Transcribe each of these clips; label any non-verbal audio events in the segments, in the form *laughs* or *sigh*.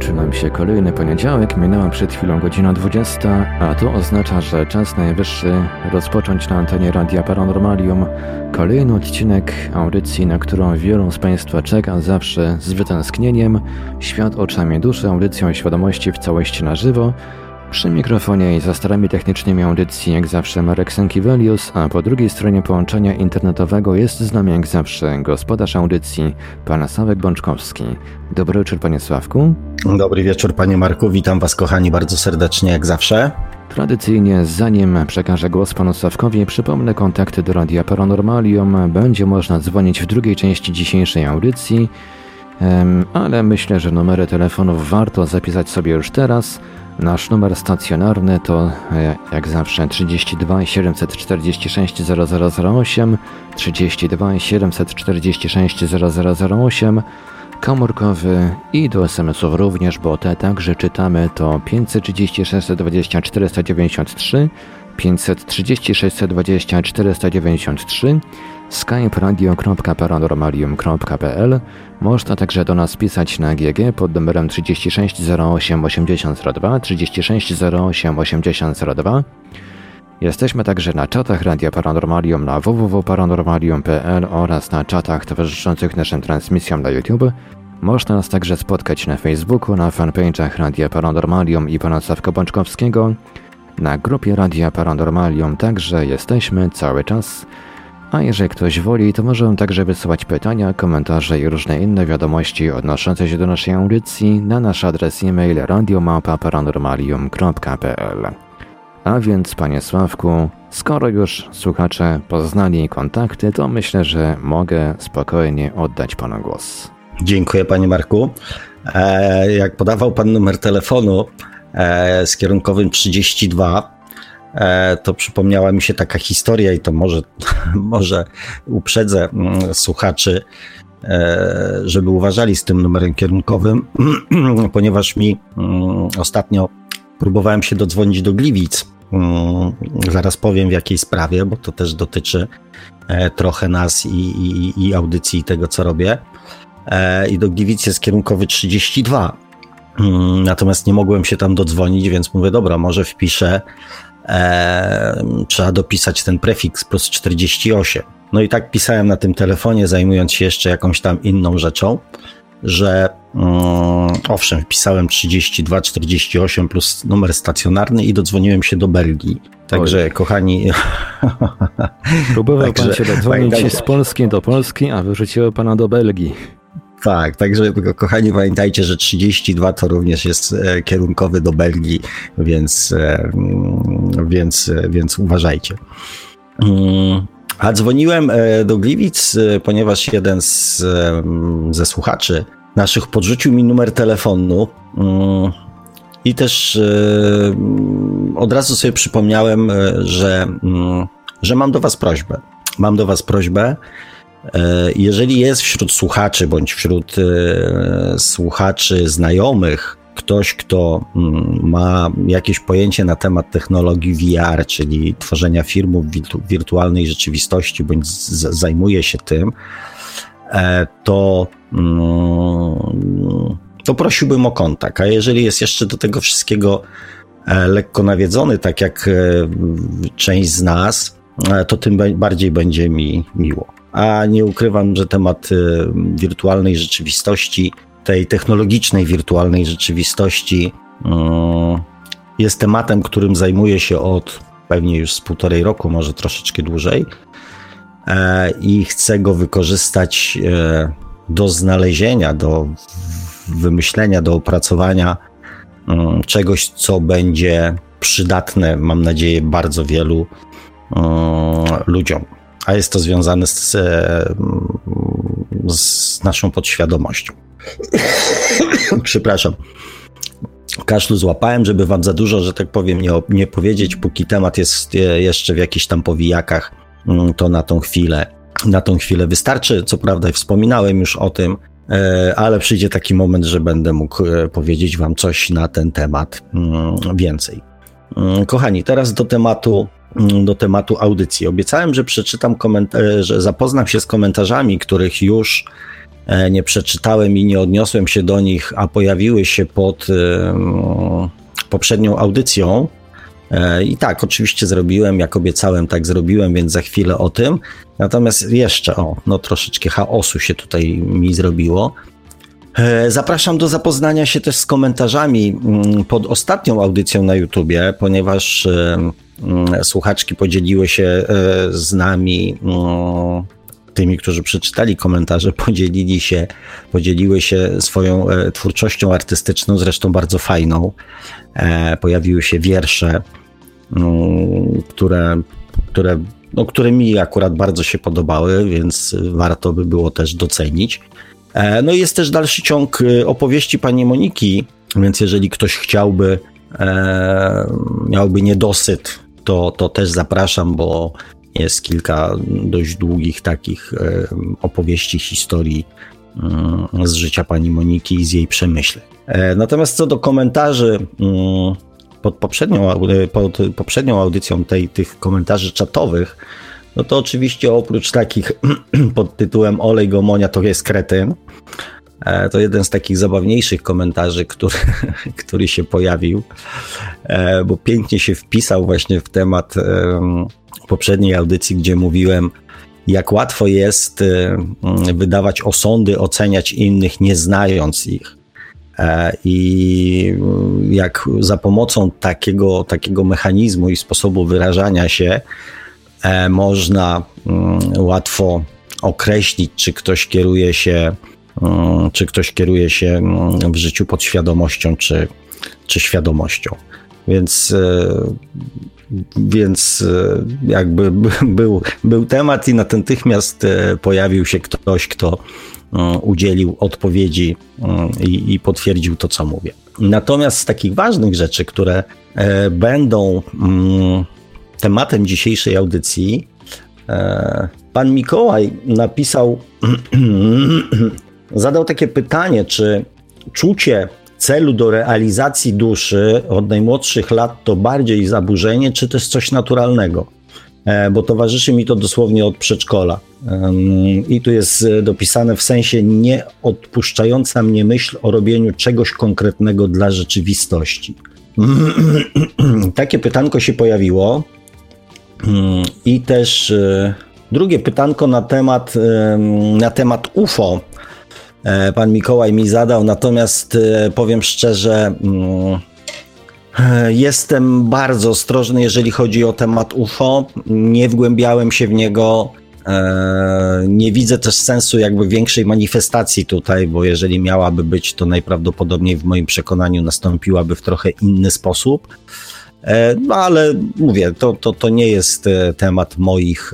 Kończy nam się kolejny poniedziałek, minęła przed chwilą godzina 20, a to oznacza, że czas najwyższy rozpocząć na antenie Radia Paranormalium kolejny odcinek audycji, na którą wielu z Państwa czeka zawsze z wytęsknieniem. Świat oczami duszy, audycją świadomości w całości na żywo. Przy mikrofonie i za starami technicznymi audycji jak zawsze Marek Sankiewelius, a po drugiej stronie połączenia internetowego jest z nami jak zawsze gospodarz audycji, pan Sławek Bączkowski. Dobry wieczór panie Sławku. Dobry wieczór panie Marku, witam was kochani bardzo serdecznie jak zawsze. Tradycyjnie, zanim przekażę głos panu Sławkowi, przypomnę kontakty do Radia Paranormalium. Będzie można dzwonić w drugiej części dzisiejszej audycji, ale myślę, że numery telefonów warto zapisać sobie już teraz. Nasz numer stacjonarny to e, jak zawsze 32 746 0008, 32 746 0008, komórkowy i do SMS-ów również, bo te także czytamy to 536 20 493, 536 20 493, skype radio.paranormalium.pl. Można także do nas pisać na GG pod numerem 3608 8002, 3608 8002. Jesteśmy także na czatach Radia Paranormalium na www.paranormalium.pl oraz na czatach towarzyszących naszym transmisjom na YouTube. Można nas także spotkać na Facebooku, na fanpage'ach Radia Paranormalium i pana Sławka Bączkowskiego. Na grupie Radia Paranormalium także jesteśmy cały czas. A jeżeli ktoś woli, to może także wysyłać pytania, komentarze i różne inne wiadomości odnoszące się do naszej audycji na nasz adres e-mail radiomapa.paranormalium.pl. A więc, panie Sławku, skoro już słuchacze poznali kontakty, to myślę, że mogę spokojnie oddać panu głos. Dziękuję, panie Marku. E, jak podawał pan numer telefonu z kierunkowym 32, E, to przypomniała mi się taka historia i to może, *laughs* może uprzedzę mm, słuchaczy, e, żeby uważali z tym numerem kierunkowym, *clears throat* ponieważ mi mm, ostatnio próbowałem się dodzwonić do Gliwic. Mm, zaraz powiem w jakiej sprawie, bo to też dotyczy e, trochę nas i, i, i audycji i tego, co robię. I do Gliwic jest kierunkowy 32. Natomiast nie mogłem się tam dodzwonić, więc mówię, dobra, może wpiszę e, trzeba dopisać ten prefiks plus 48. No i tak pisałem na tym telefonie, zajmując się jeszcze jakąś tam inną rzeczą, że mm, owszem, wpisałem 32, 48 plus numer stacjonarny i dodzwoniłem się do Belgii. Także, Oj. kochani. Próbował *laughs* Także, pan się dodzwonić z Polski do Polski, a wyrzuciło pana do Belgii. Tak, także kochani pamiętajcie, że 32 to również jest e, kierunkowy do Belgii, więc, e, mm, więc, e, więc uważajcie. Mm, a dzwoniłem do Gliwic, ponieważ jeden z, ze słuchaczy naszych podrzucił mi numer telefonu mm, i też od razu sobie przypomniałem, że, że mam do Was prośbę. Mam do Was prośbę, jeżeli jest wśród słuchaczy bądź wśród e, słuchaczy znajomych ktoś, kto mm, ma jakieś pojęcie na temat technologii VR, czyli tworzenia firmów wirtualnej rzeczywistości, bądź zajmuje się tym, e, to, mm, to prosiłbym o kontakt. A jeżeli jest jeszcze do tego wszystkiego lekko nawiedzony, tak jak część z nas, to tym bardziej będzie mi miło a nie ukrywam, że temat y, wirtualnej rzeczywistości, tej technologicznej wirtualnej rzeczywistości y, jest tematem, którym zajmuję się od pewnie już z półtorej roku, może troszeczkę dłużej e, i chcę go wykorzystać e, do znalezienia, do wymyślenia, do opracowania y, czegoś, co będzie przydatne, mam nadzieję, bardzo wielu ludziom a jest to związane z, e, z naszą podświadomością. *coughs* Przepraszam. Kaszlu złapałem, żeby wam za dużo, że tak powiem, nie, nie powiedzieć, póki temat jest e, jeszcze w jakichś tam powijakach, mm, to na tą chwilę, na tą chwilę wystarczy. Co prawda wspominałem już o tym, ale przyjdzie taki moment, że będę mógł powiedzieć Wam coś na ten temat mm, więcej. Mm, kochani, teraz do tematu, do tematu audycji. Obiecałem, że przeczytam komentarze, że zapoznam się z komentarzami, których już e, nie przeczytałem i nie odniosłem się do nich, a pojawiły się pod e, poprzednią audycją. E, I tak, oczywiście zrobiłem, jak obiecałem, tak zrobiłem, więc za chwilę o tym. Natomiast jeszcze, o, no troszeczkę chaosu się tutaj mi zrobiło. E, zapraszam do zapoznania się też z komentarzami mm, pod ostatnią audycją na YouTubie, ponieważ e, mm, słuchaczki podzieliły się e, z nami, mm, tymi, którzy przeczytali komentarze, *laughs* podzielili się, podzieliły się swoją twórczością artystyczną, zresztą bardzo fajną. Pojawiły się wiersze, które, które, no, które mi akurat bardzo się podobały, więc warto by było też docenić. E, no i jest też dalszy ciąg e, opowieści pani Moniki, więc jeżeli ktoś chciałby, e, miałby niedosyt, to, to też zapraszam, bo jest kilka dość długich takich opowieści, historii mm, z życia pani Moniki i z jej przemyśleń. Natomiast co do komentarzy mm, pod poprzednią, pod poprzednią audycją tej, tych komentarzy czatowych, no to oczywiście oprócz takich *clears throat* pod tytułem Olej Gomonia to jest kretyn, e, to jeden z takich zabawniejszych komentarzy, który, *laughs* który się pojawił, e, bo pięknie się wpisał właśnie w temat poprzedniej audycji, gdzie mówiłem, jak łatwo jest e, wydawać osądy, oceniać innych, nie znając ich. I jak za pomocą takiego, takiego mechanizmu i sposobu wyrażania się E, można mm, łatwo określić, czy ktoś kieruje się, mm, czy ktoś kieruje się mm, w życiu podświadomością, czy, czy świadomością. Więc, e, więc e, jakby był, był temat i natychmiast pojawił się ktoś, kto udzielił odpowiedzi i, i potwierdził to, co mówię. Natomiast z takich ważnych rzeczy, które będą tematem dzisiejszej audycji. E, pan Mikołaj napisał, *clears throat* zadał takie pytanie, czy czucie celu do realizacji duszy od najmłodszych lat to bardziej zaburzenie, czy też coś naturalnego? E, bo towarzyszy mi to dosłownie od przedszkola. I tu jest dopisane w sensie nie odpuszczająca mnie myśl o robieniu czegoś konkretnego dla rzeczywistości. *clears throat* Takie pytanko się pojawiło. Mm, I też e, drugie pytanko na temat, na temat UFO. E, pan Mikołaj mi zadał, natomiast e, powiem szczerze, mm, jestem bardzo ostrożny, jeżeli chodzi o temat UFO. Nie wgłębiałem się w niego. Nie widzę też sensu jakby większej manifestacji tutaj, bo jeżeli miałaby być, to najprawdopodobniej w moim przekonaniu nastąpiłaby w trochę inny sposób. E, no ale mówię, to, to, to nie jest e, temat moich,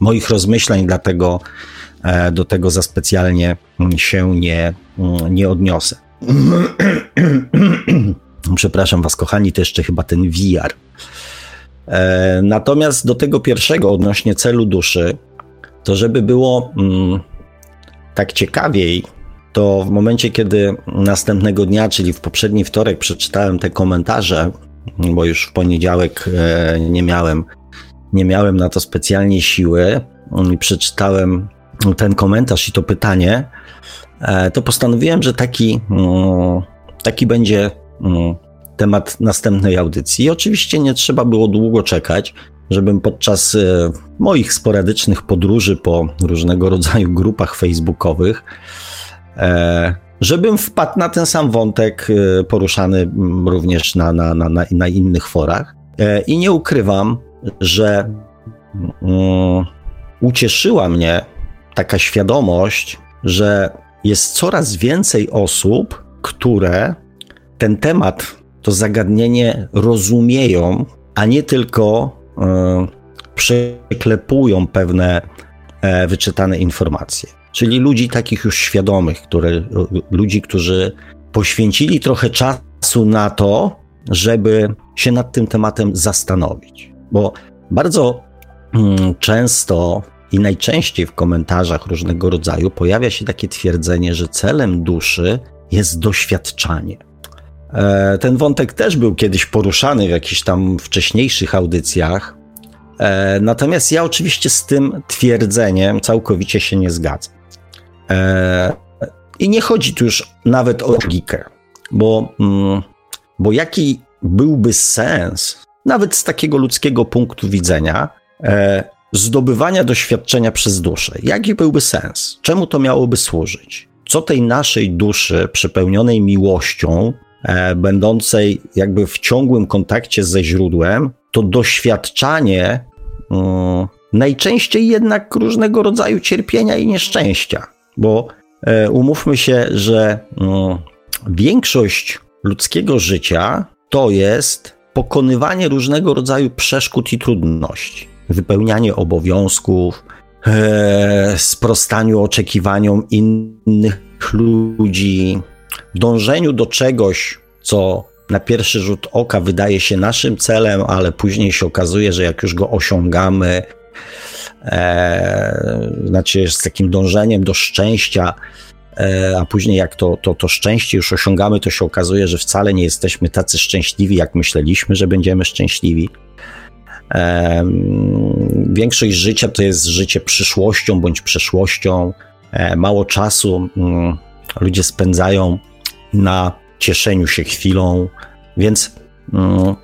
moich rozmyśleń, dlatego e, do tego za specjalnie się nie, nie odniosę. *clears throat* Przepraszam Was, kochani, to jeszcze chyba ten VR. Natomiast do tego pierwszego odnośnie celu duszy, to żeby było mm, tak ciekawiej, to w momencie, kiedy następnego dnia, czyli w poprzedni wtorek, przeczytałem te komentarze bo już w poniedziałek e, nie miałem, nie miałem na to specjalnie siły i przeczytałem ten komentarz i to pytanie, e, to postanowiłem, że taki, mm, taki będzie mm, temat następnej audycji. I oczywiście nie trzeba było długo czekać, żebym podczas e, moich sporadycznych podróży po różnego rodzaju grupach facebookowych żebym wpadł na ten sam wątek e, poruszany mm, również na, na, na, na innych forach. E, I nie ukrywam, że ucieszyła mnie taka świadomość, że jest coraz więcej osób, które ten temat, to zagadnienie rozumieją, a nie tylko um, przeklepują pewne e, wyczytane informacje czyli ludzi takich już świadomych, które, ludzi, którzy poświęcili trochę czasu na to, żeby się nad tym tematem zastanowić. Bo bardzo mm, często i najczęściej w komentarzach różnego rodzaju pojawia się takie twierdzenie, że celem duszy jest doświadczanie. E, ten wątek też był kiedyś poruszany w jakichś tam wcześniejszych audycjach. E, natomiast ja oczywiście z tym twierdzeniem całkowicie się nie zgadzam. E, I nie chodzi tu już nawet o logikę, bo, mm, bo jaki byłby sens, nawet z takiego ludzkiego punktu widzenia, zdobywania doświadczenia przez duszę? Jaki byłby sens? Czemu to miałoby służyć? Co tej naszej duszy przepełnionej miłością E, będącej jakby w ciągłym kontakcie ze źródłem, to doświadczanie mm, najczęściej jednak różnego rodzaju cierpienia i nieszczęścia, bo e, umówmy się, że mm, większość ludzkiego życia to jest pokonywanie różnego rodzaju przeszkód i trudności, wypełnianie obowiązków, e, sprostaniu oczekiwaniom innych ludzi, dążeniu do czegoś, co na pierwszy rzut oka wydaje się naszym celem, ale później się okazuje, że jak już go osiągamy, e, znaczy z takim dążeniem do szczęścia, e, a później jak to, to, to szczęście już osiągamy, to się okazuje, że wcale nie jesteśmy tacy szczęśliwi, jak myśleliśmy, że będziemy szczęśliwi. Większość życia to jest życie przyszłością bądź przeszłością. E, mało czasu mm, ludzie spędzają na cieszeniu się chwilą, więc mm,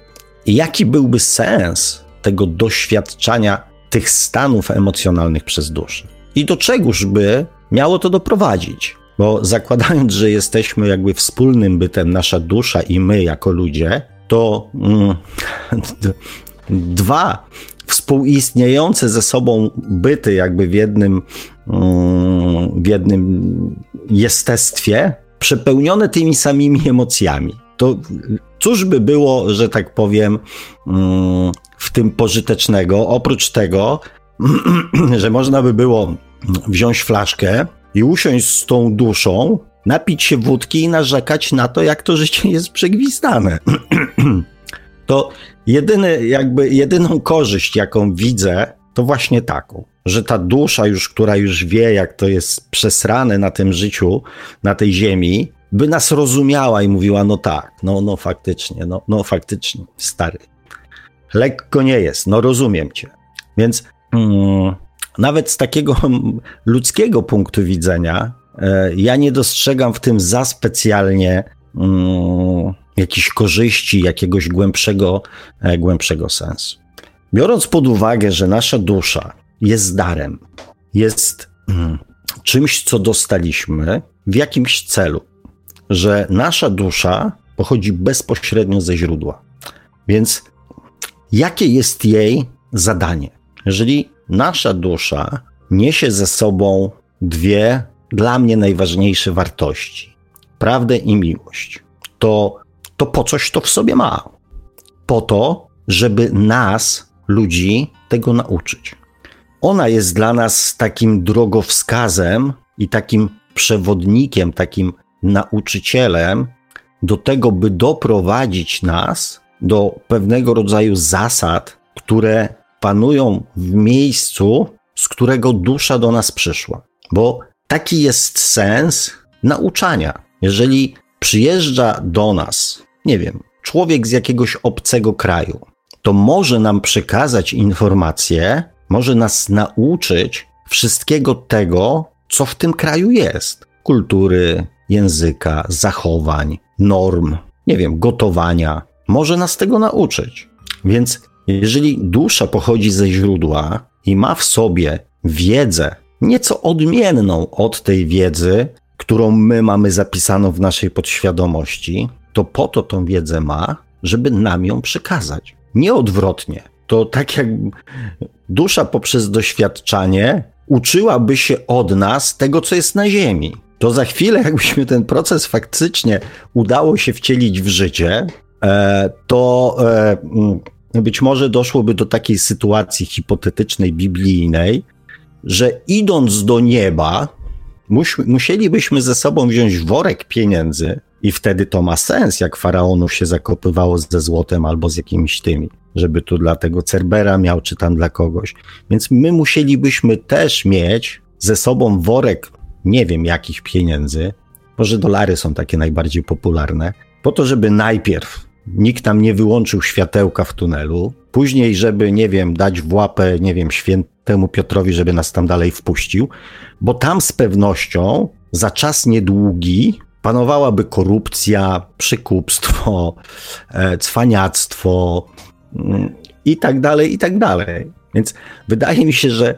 jaki byłby sens tego doświadczania tych stanów emocjonalnych przez duszę? I do czegoż by miało to doprowadzić? Bo zakładając, że jesteśmy jakby wspólnym bytem, nasza dusza i my jako ludzie, to mm, dwa współistniejące ze sobą byty, jakby w jednym, mm, w jednym jestestwie, przepełnione tymi samymi emocjami. To cóż by było, że tak powiem, mm, w tym pożytecznego, oprócz tego, *clears throat* że można by było wziąć flaszkę i usiąść z tą duszą, napić się wódki i narzekać na to, jak to życie jest przegwizdane. *clears throat* to jedyny, jakby jedyną korzyść, jaką widzę, to właśnie taką, że ta dusza już, która już wie, jak to jest przesrane na tym życiu, na tej ziemi, by nas rozumiała i mówiła, no tak, no, no faktycznie, no, no faktycznie, stary. Lekko nie jest, no rozumiem cię. Więc mm, nawet z takiego *laughs* ludzkiego punktu widzenia, e, ja nie dostrzegam w tym za specjalnie mm, jakichś korzyści, jakiegoś głębszego, e, głębszego sensu. Biorąc pod uwagę, że nasza dusza jest darem, jest mm, czymś, co dostaliśmy w jakimś celu, że nasza dusza pochodzi bezpośrednio ze źródła. Więc jakie jest jej zadanie? Jeżeli nasza dusza niesie ze sobą dwie dla mnie najważniejsze wartości prawdę i miłość to, to po coś to w sobie ma. Po to, żeby nas ludzi tego nauczyć. Ona jest dla nas takim drogowskazem i takim przewodnikiem, takim nauczycielem do tego, by doprowadzić nas do pewnego rodzaju zasad, które panują w miejscu, z którego dusza do nas przyszła. Bo taki jest sens nauczania. Jeżeli przyjeżdża do nas, nie wiem, człowiek z jakiegoś obcego kraju, to może nam przekazać informacje, może nas nauczyć wszystkiego tego, co w tym kraju jest: kultury, języka, zachowań, norm, nie wiem, gotowania. Może nas tego nauczyć. Więc jeżeli dusza pochodzi ze źródła i ma w sobie wiedzę nieco odmienną od tej wiedzy, którą my mamy zapisaną w naszej podświadomości, to po to tą wiedzę ma, żeby nam ją przekazać nie odwrotnie. To tak jak dusza poprzez doświadczanie uczyłaby się od nas tego, co jest na Ziemi. To za chwilę, jakbyśmy ten proces faktycznie udało się wcielić w życie, e, to e, mm, być może doszłoby do takiej sytuacji hipotetycznej, biblijnej, że idąc do nieba, musielibyśmy ze sobą wziąć worek pieniędzy, i wtedy to ma sens, jak faraonów się zakopywało ze złotem albo z jakimiś tymi. żeby tu dla tego Cerbera miał, czy tam dla kogoś. Więc my musielibyśmy też mieć ze sobą worek, nie wiem jakich pieniędzy, może dolary są takie najbardziej popularne, po to, żeby najpierw nikt tam nie wyłączył światełka w tunelu, później, żeby, nie wiem, dać w łapę, nie wiem, świętemu Piotrowi, żeby nas tam dalej wpuścił, bo tam z pewnością za czas niedługi panowałaby korupcja, przykupstwo, e, cwaniactwo mm, i tak dalej, i tak dalej. Więc wydaje mi się, że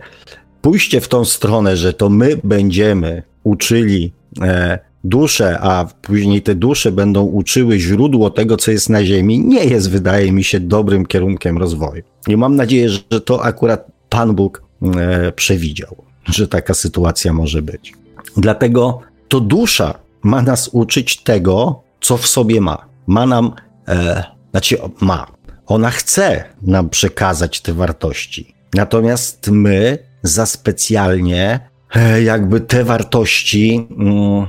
pójście w tą stronę, że to my będziemy uczyli e, dusze, a później te dusze będą uczyły źródło tego, co jest na Ziemi, nie jest, wydaje mi się, dobrym kierunkiem rozwoju. I mam nadzieję, że to akurat Pan Bóg e, przewidział, że taka sytuacja może być. Dlatego to dusza ma nas uczyć tego, co w sobie ma. Ma nam, e, znaczy ma, ona chce nam przekazać te wartości. Natomiast my za specjalnie e, jakby te wartości, mm,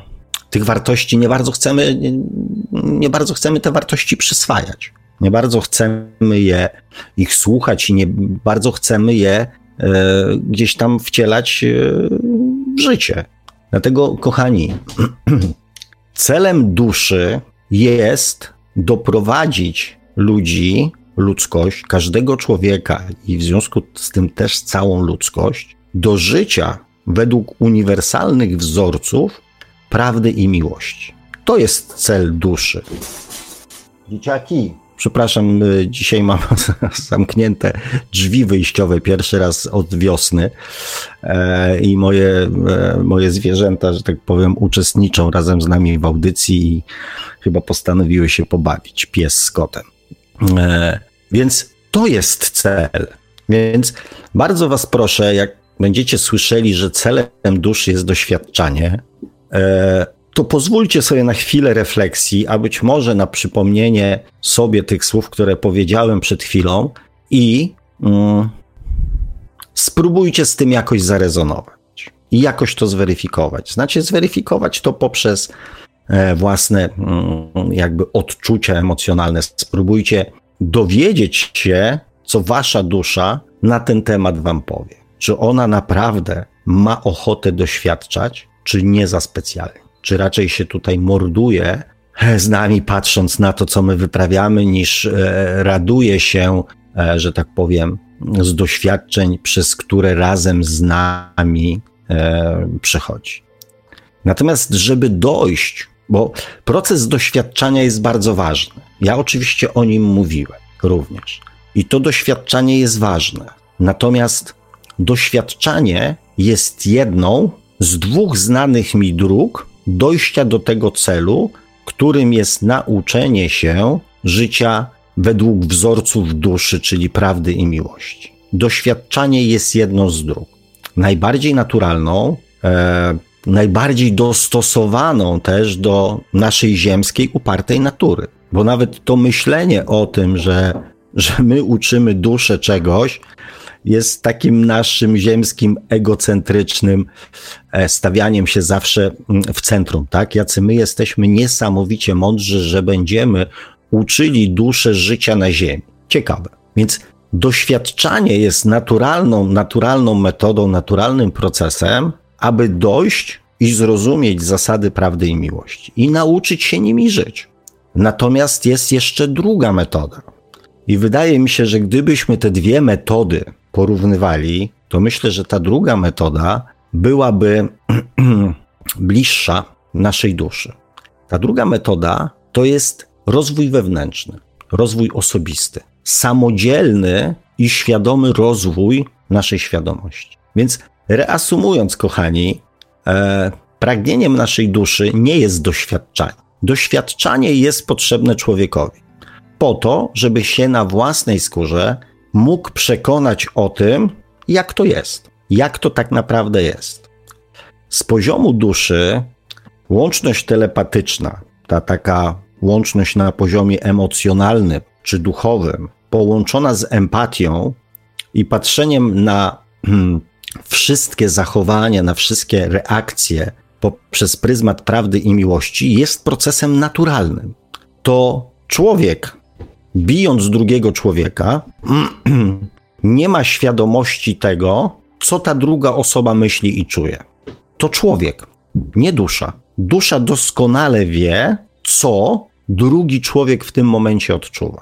tych wartości nie bardzo chcemy, nie, nie bardzo chcemy te wartości przyswajać. Nie bardzo chcemy je, ich słuchać i nie bardzo chcemy je e, gdzieś tam wcielać e, w życie. Dlatego, kochani, *clears throat* celem duszy jest doprowadzić ludzi, ludzkość, każdego człowieka i w związku z tym też całą ludzkość do życia według uniwersalnych wzorców prawdy i miłości. To jest cel duszy. Dzieciaki, przepraszam, y, dzisiaj mam *laughs* zamknięte drzwi wyjściowe pierwszy raz od wiosny e, i moje, e, moje zwierzęta, że tak powiem, uczestniczą razem z nami w audycji i chyba postanowiły się pobawić, pies z kotem. E, więc to jest cel. Więc bardzo Was proszę, jak będziecie słyszeli, że celem duszy jest doświadczanie, to pozwólcie sobie na chwilę refleksji, a być może na przypomnienie sobie tych słów, które powiedziałem przed chwilą i mm, spróbujcie z tym jakoś zarezonować i jakoś to zweryfikować. Znaczy, zweryfikować to poprzez e, własne mm, jakby odczucia emocjonalne. Spróbujcie dowiedzieć się, co wasza dusza na ten temat wam powie. Czy ona naprawdę ma ochotę doświadczać, czy nie za specjalnie czy raczej się tutaj morduje z nami, patrząc na to, co my wyprawiamy, niż e, raduje się, e, że tak powiem, z doświadczeń, przez które razem z nami e, przechodzi. Natomiast, żeby dojść, bo proces doświadczania jest bardzo ważny. Ja oczywiście o nim mówiłem również. I to doświadczanie jest ważne. Natomiast doświadczanie jest jedną z dwóch znanych mi dróg, dojścia do tego celu, którym jest nauczenie się życia według wzorców duszy, czyli prawdy i miłości. Doświadczanie jest jedną z dróg. Najbardziej naturalną, e, najbardziej dostosowaną też do naszej ziemskiej, upartej natury. Bo nawet to myślenie o tym, że, że my uczymy duszę czegoś, jest takim naszym ziemskim, egocentrycznym e, stawianiem się zawsze mm, w centrum, tak? Jacy my jesteśmy niesamowicie mądrzy, że będziemy uczyli duszę życia na ziemi. Ciekawe. Więc doświadczanie jest naturalną, naturalną metodą, naturalnym procesem, aby dojść i zrozumieć zasady prawdy i miłości i nauczyć się nimi żyć. Natomiast jest jeszcze druga metoda. I wydaje mi się, że gdybyśmy te dwie metody porównywali, to myślę, że ta druga metoda byłaby *clears throat* bliższa naszej duszy. Ta druga metoda to jest rozwój wewnętrzny, rozwój osobisty, samodzielny i świadomy rozwój naszej świadomości. Więc reasumując, kochani, e, pragnieniem naszej duszy nie jest doświadczanie. Doświadczanie jest potrzebne człowiekowi po to, żeby się na własnej skórze mógł przekonać o tym, jak to jest, jak to tak naprawdę jest. Z poziomu duszy łączność telepatyczna, ta taka łączność na poziomie emocjonalnym czy duchowym, połączona z empatią i patrzeniem na hmm, wszystkie zachowania, na wszystkie reakcje poprzez pryzmat prawdy i miłości, jest procesem naturalnym. To człowiek bijąc drugiego człowieka, *clears throat* nie ma świadomości tego, co ta druga osoba myśli i czuje. To człowiek, nie dusza. Dusza doskonale wie, co drugi człowiek w tym momencie odczuwa.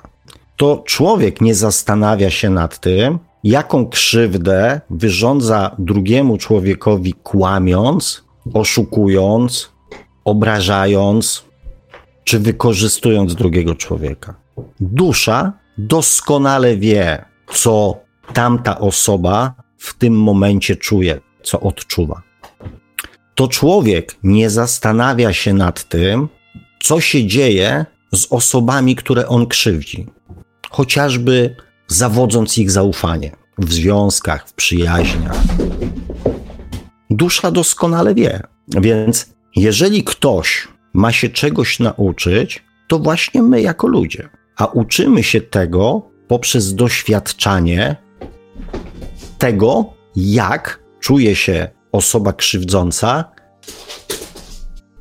To człowiek nie zastanawia się nad tym, jaką krzywdę wyrządza drugiemu człowiekowi kłamiąc, oszukując, obrażając czy wykorzystując drugiego człowieka. Dusza doskonale wie, co tamta osoba w tym momencie czuje, co odczuwa. To człowiek nie zastanawia się nad tym, co się dzieje z osobami, które on krzywdzi, chociażby zawodząc ich zaufanie w związkach, w przyjaźniach. Dusza doskonale wie, więc jeżeli ktoś ma się czegoś nauczyć, to właśnie my jako ludzie. A uczymy się tego poprzez doświadczanie tego, jak czuje się osoba krzywdząca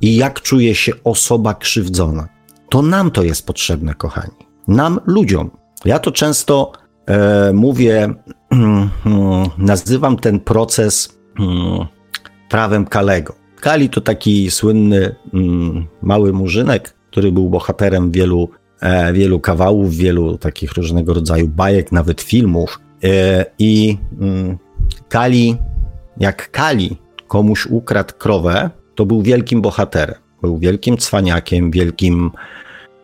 i jak czuje się osoba krzywdzona. To nam to jest potrzebne, kochani. Nam, ludziom. Ja to często e, mówię, *clears throat* nazywam ten proces mm, prawem Kalego. Kali to taki słynny mm, mały murzynek, który był bohaterem wielu, wielu kawałów, wielu takich różnego rodzaju bajek, nawet filmów. E, I mm, Kali, jak Kali komuś ukradł krowę, to był wielkim bohaterem. Był wielkim cwaniakiem, wielkim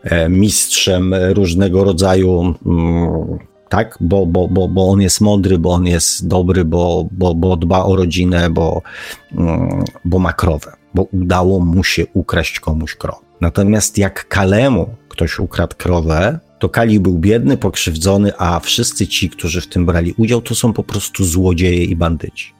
e, mistrzem różnego rodzaju, mm, tak, bo, bo, bo, bo on jest mądry, bo on jest dobry, bo, bo, bo dba o rodzinę, bo, mm, bo ma krowę, bo udało mu się ukraść komuś krowę. Natomiast jak Kalemu ktoś ukradł krowę, to Kali był biedny, pokrzywdzony, a wszyscy ci, którzy w tym brali udział, to są po prostu złodzieje i bandyci.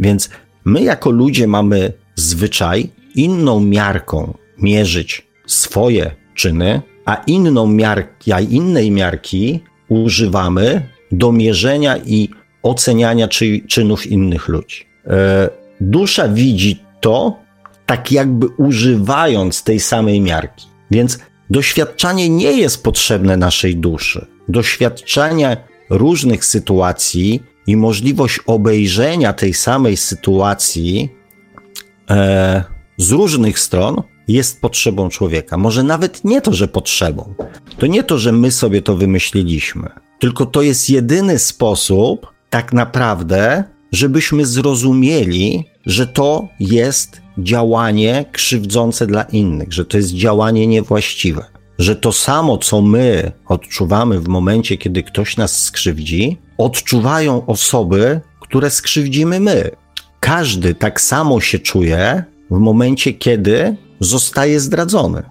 Więc my jako ludzie mamy zwyczaj inną miarką mierzyć swoje czyny, a inną miarki, a innej miarki używamy do mierzenia i oceniania czy, czynów innych ludzi. E, dusza widzi to tak jakby używając tej samej miarki. Więc doświadczanie nie jest potrzebne naszej duszy. Doświadczenie różnych sytuacji i możliwość obejrzenia tej samej sytuacji e, z różnych stron jest potrzebą człowieka. Może nawet nie to, że potrzebą. To nie to, że my sobie to wymyśliliśmy, tylko to jest jedyny sposób, tak naprawdę, żebyśmy zrozumieli, że to jest działanie krzywdzące dla innych, że to jest działanie niewłaściwe, że to samo, co my odczuwamy w momencie, kiedy ktoś nas skrzywdzi, odczuwają osoby, które skrzywdzimy my. Każdy tak samo się czuje w momencie, kiedy zostaje zdradzony.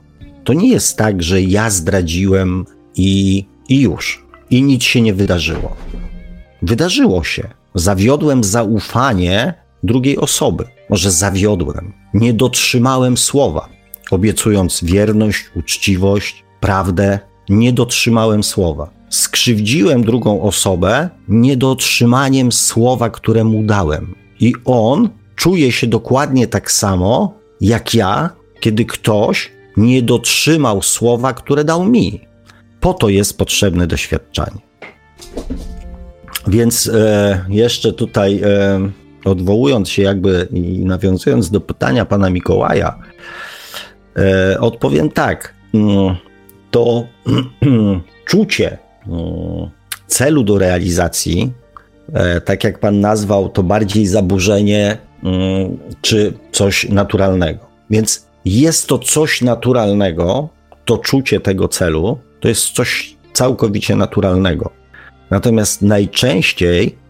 To nie jest tak, że ja zdradziłem i, i już, i nic się nie wydarzyło. Wydarzyło się. Zawiodłem zaufanie drugiej osoby. Może zawiodłem, nie dotrzymałem słowa, obiecując wierność, uczciwość, prawdę, nie dotrzymałem słowa. Skrzywdziłem drugą osobę niedotrzymaniem słowa, które mu dałem. I on czuje się dokładnie tak samo jak ja, kiedy ktoś nie dotrzymał słowa, które dał mi. Po to jest potrzebne doświadczenie. Więc e, jeszcze tutaj, e, odwołując się jakby i nawiązując do pytania pana Mikołaja, e, odpowiem tak. Mm, to *clears throat* czucie mm, celu do realizacji, e, tak jak pan nazwał, to bardziej zaburzenie mm, czy coś naturalnego. Więc jest to coś naturalnego, to czucie tego celu, to jest coś całkowicie naturalnego. Natomiast najczęściej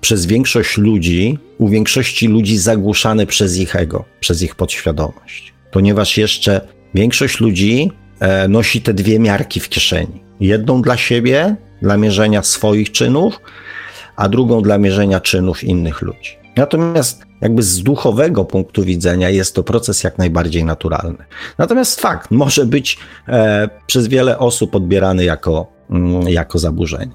przez większość ludzi, u większości ludzi zagłuszane przez ich ego, przez ich podświadomość. Ponieważ jeszcze większość ludzi e, nosi te dwie miarki w kieszeni. Jedną dla siebie, dla mierzenia swoich czynów, a drugą dla mierzenia czynów innych ludzi. Natomiast jakby z duchowego punktu widzenia jest to proces jak najbardziej naturalny. Natomiast fakt może być e, przez wiele osób odbierany jako, mm, jako zaburzenie.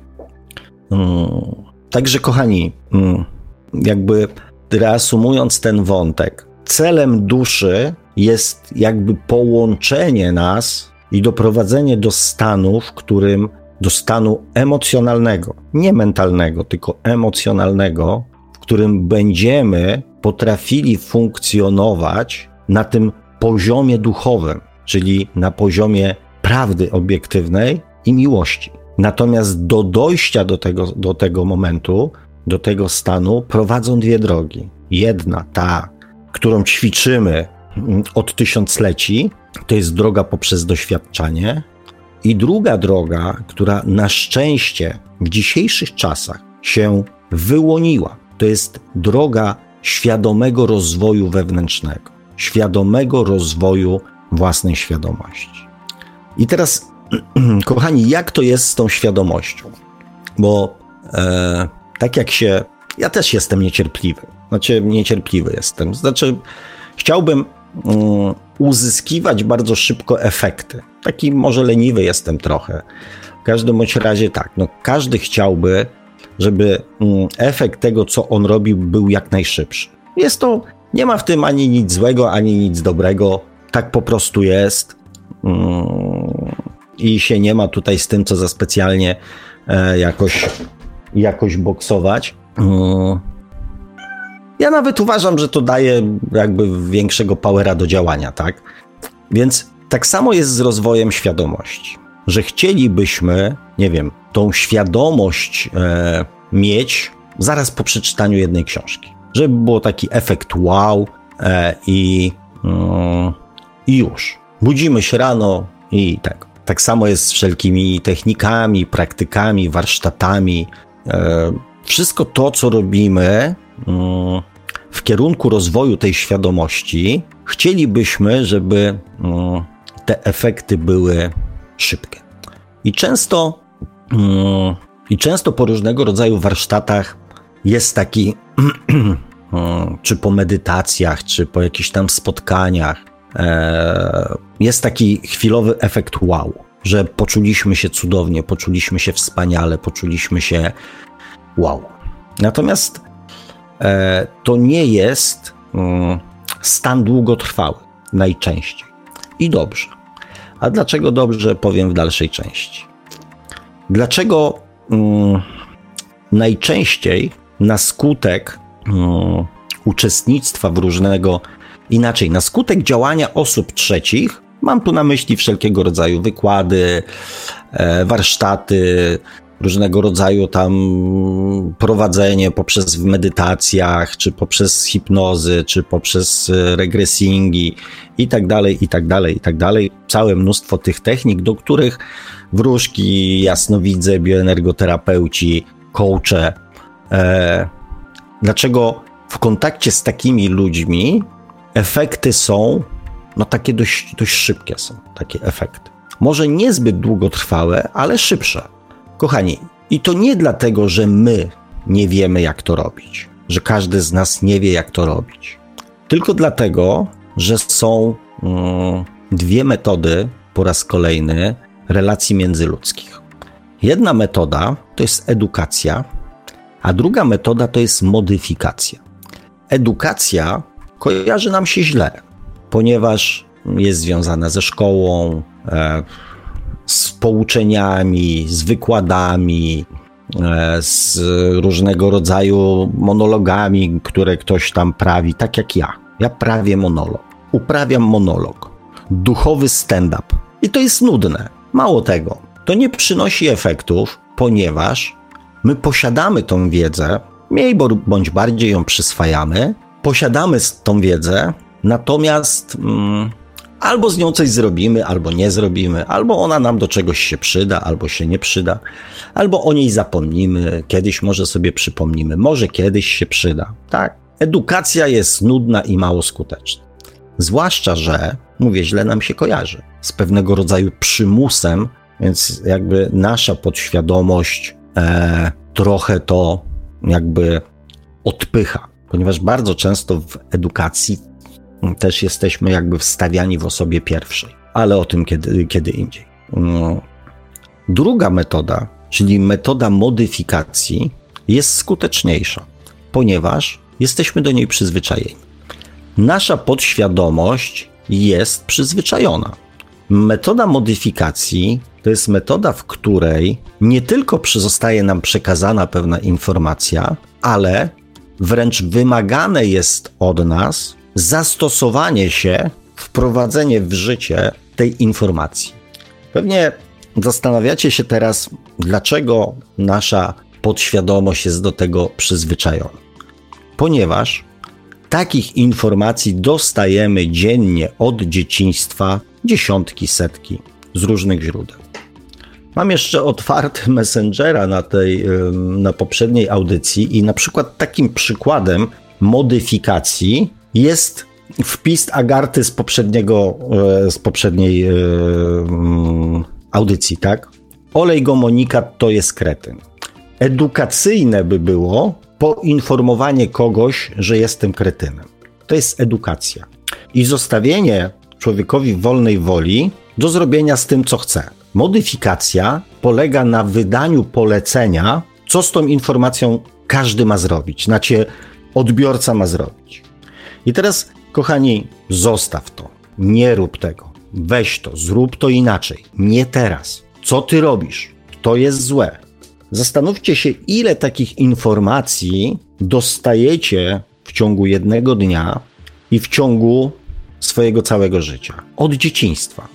Mm, także, kochani, mm, jakby reasumując ten wątek, celem duszy jest jakby połączenie nas i doprowadzenie do stanu, w którym do stanu emocjonalnego, nie mentalnego, tylko emocjonalnego, w którym będziemy potrafili funkcjonować na tym poziomie duchowym, czyli na poziomie prawdy obiektywnej i miłości. Natomiast do dojścia do tego, do tego momentu, do tego stanu prowadzą dwie drogi. Jedna, ta, którą ćwiczymy od tysiącleci, to jest droga poprzez doświadczanie, i druga droga, która na szczęście w dzisiejszych czasach się wyłoniła, to jest droga świadomego rozwoju wewnętrznego, świadomego rozwoju własnej świadomości. I teraz, *clears throat* kochani, jak to jest z tą świadomością? Bo e, tak jak się. Ja też jestem niecierpliwy. Znaczy, niecierpliwy jestem. Znaczy, chciałbym um, uzyskiwać bardzo szybko efekty. Taki może leniwy jestem trochę. W każdym bądź razie tak, no każdy chciałby, żeby um, efekt tego, co on robi, był jak najszybszy. Jest to, nie ma w tym ani nic złego, ani nic dobrego. Tak po prostu jest. Um, I się nie ma tutaj z tym, co za specjalnie e, jakoś, jakoś boksować. Um, ja nawet uważam, że to daje jakby większego powera do działania, tak? Więc tak samo jest z rozwojem świadomości, że chcielibyśmy, nie wiem, tą świadomość e, mieć zaraz po przeczytaniu jednej książki. Żeby był taki efekt wow e, i, mm, i już. Budzimy się rano i tak. Tak samo jest z wszelkimi technikami, praktykami, warsztatami. E, wszystko to, co robimy, mm, w kierunku rozwoju tej świadomości, chcielibyśmy, żeby mm, te efekty były szybkie. I często, mm, i często po różnego rodzaju warsztatach jest taki, *clears throat* czy po medytacjach, czy po jakichś tam spotkaniach, jest taki chwilowy efekt wow, że poczuliśmy się cudownie, poczuliśmy się wspaniale, poczuliśmy się wow. Natomiast E, to nie jest mm, stan długotrwały najczęściej. I dobrze. A dlaczego dobrze, powiem w dalszej części. Dlaczego um, najczęściej na skutek um, uczestnictwa w różnego, inaczej, na skutek działania osób trzecich, mam tu na myśli wszelkiego rodzaju wykłady, e, warsztaty, różnego rodzaju tam prowadzenie poprzez w medytacjach, czy poprzez hipnozy, czy poprzez e, regresingi i tak dalej, i tak dalej, i tak dalej. Całe mnóstwo tych technik, do których wróżki, jasnowidze, bioenergoterapeuci, coache. E, dlaczego w kontakcie z takimi ludźmi efekty są, no takie dość, dość szybkie są, takie efekty. Może niezbyt długotrwałe, ale szybsze. Kochani, i to nie dlatego, że my nie wiemy, jak to robić, że każdy z nas nie wie, jak to robić, tylko dlatego, że są mm, dwie metody po raz kolejny relacji międzyludzkich. Jedna metoda to jest edukacja, a druga metoda to jest modyfikacja. Edukacja kojarzy nam się źle, ponieważ jest związana ze szkołą, e, z pouczeniami, z wykładami, e, z różnego rodzaju monologami, które ktoś tam prawi, tak jak ja. Ja prawię monolog. Uprawiam monolog. Duchowy stand-up. I to jest nudne. Mało tego, to nie przynosi efektów, ponieważ my posiadamy tą wiedzę, mniej bądź bardziej ją przyswajamy, posiadamy tą wiedzę, natomiast. Mm, Albo z nią coś zrobimy, albo nie zrobimy, albo ona nam do czegoś się przyda, albo się nie przyda, albo o niej zapomnimy, kiedyś może sobie przypomnimy, może kiedyś się przyda. Tak, edukacja jest nudna i mało skuteczna. Zwłaszcza, że, mówię, źle nam się kojarzy, z pewnego rodzaju przymusem, więc jakby nasza podświadomość e, trochę to jakby odpycha, ponieważ bardzo często w edukacji też jesteśmy jakby wstawiani w osobie pierwszej, ale o tym kiedy, kiedy indziej. No. Druga metoda, czyli metoda modyfikacji, jest skuteczniejsza, ponieważ jesteśmy do niej przyzwyczajeni. Nasza podświadomość jest przyzwyczajona. Metoda modyfikacji to jest metoda, w której nie tylko zostaje nam przekazana pewna informacja, ale wręcz wymagane jest od nas zastosowanie się, wprowadzenie w życie tej informacji. Pewnie zastanawiacie się teraz, dlaczego nasza podświadomość jest do tego przyzwyczajona. Ponieważ takich informacji dostajemy dziennie od dzieciństwa dziesiątki, setki z różnych źródeł. Mam jeszcze otwarty *laughs* Messengera na tej, na poprzedniej audycji i na przykład takim przykładem modyfikacji jest wpis Agarty z poprzedniego, e, z poprzedniej audycji, tak? Olej gomonikat to jest kretyn. Edukacyjne by było poinformowanie kogoś, że jestem kretynem. To jest edukacja. I zostawienie człowiekowi wolnej woli do zrobienia z tym, co chce. Modyfikacja polega na wydaniu polecenia, co z tą informacją każdy ma zrobić, znaczy odbiorca ma zrobić. I teraz, kochani, zostaw to. Nie rób tego. Weź to, zrób to inaczej. Nie teraz. Co ty robisz? To jest złe. Zastanówcie się, ile takich informacji dostajecie w ciągu jednego dnia i w ciągu swojego całego życia. Od dzieciństwa.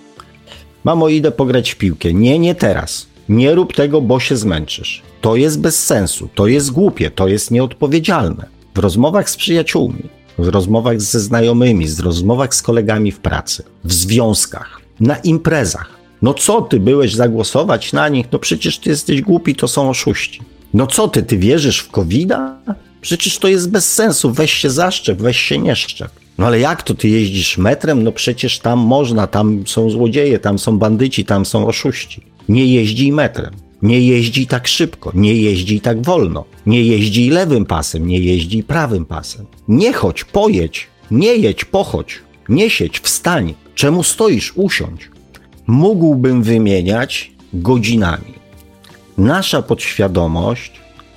Mamo, idę pograć w piłkę. Nie, nie teraz. Nie rób tego, bo się zmęczysz. To jest bez sensu, to jest głupie, to jest nieodpowiedzialne. W rozmowach z przyjaciółmi, w rozmowach ze znajomymi, w rozmowach z kolegami w pracy, w związkach, na imprezach. No co ty byłeś zagłosować na nich? No przecież ty jesteś głupi, to są oszuści. No co ty, ty wierzysz w covid -a? Przecież to jest bez sensu, weź się zaszczep, weź się nie szczep. No ale jak to ty jeździsz metrem? No przecież tam można, tam są złodzieje, tam są bandyci, tam są oszuści. Nie jeździ metrem. Nie jeździ tak szybko, nie jeździ tak wolno, nie jeździ lewym pasem, nie jeździ prawym pasem. Nie chodź, pojedź, nie jedź, pochodź, nie siedź, wstań. Czemu stoisz? Usiądź. Mógłbym wymieniać godzinami. Nasza podświadomość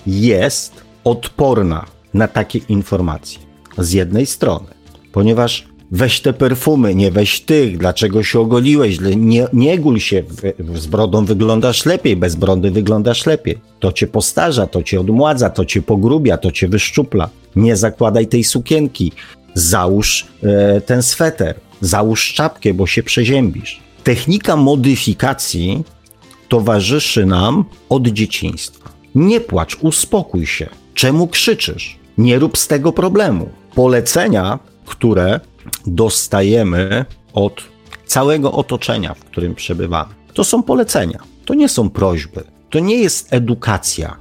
jest odporna na takie informacje. Z jednej strony, ponieważ weź te perfumy, nie weź tych, dlaczego się ogoliłeś, nie, nie gul się, z brodą wyglądasz lepiej, bez brody wyglądasz lepiej. To cię postarza, to cię odmładza, to cię pogrubia, to cię wyszczupla. Nie zakładaj tej sukienki, załóż e, ten sweter, załóż czapkę, bo się przeziębisz. Technika modyfikacji towarzyszy nam od dzieciństwa. Nie płacz, uspokój się. Czemu krzyczysz? Nie rób z tego problemu. Polecenia, które dostajemy od całego otoczenia, w którym przebywamy, to są polecenia. To nie są prośby. To nie jest edukacja.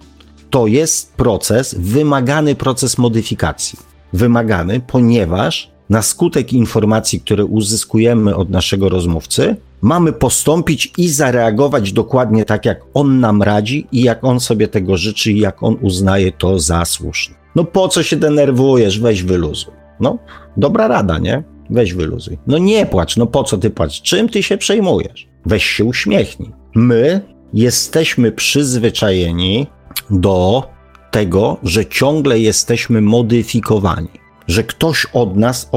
To jest proces, wymagany proces modyfikacji. Wymagany, ponieważ na skutek informacji, które uzyskujemy od naszego rozmówcy, mamy postąpić i zareagować dokładnie tak, jak on nam radzi i jak on sobie tego życzy i jak on uznaje to za słuszne. No po co się denerwujesz? Weź wyluzuj. No, dobra rada, nie? Weź wyluzuj. No nie płacz, no po co ty płacz? Czym ty się przejmujesz? Weź się uśmiechnij. My jesteśmy przyzwyczajeni do tego, że ciągle jesteśmy modyfikowani, że ktoś od nas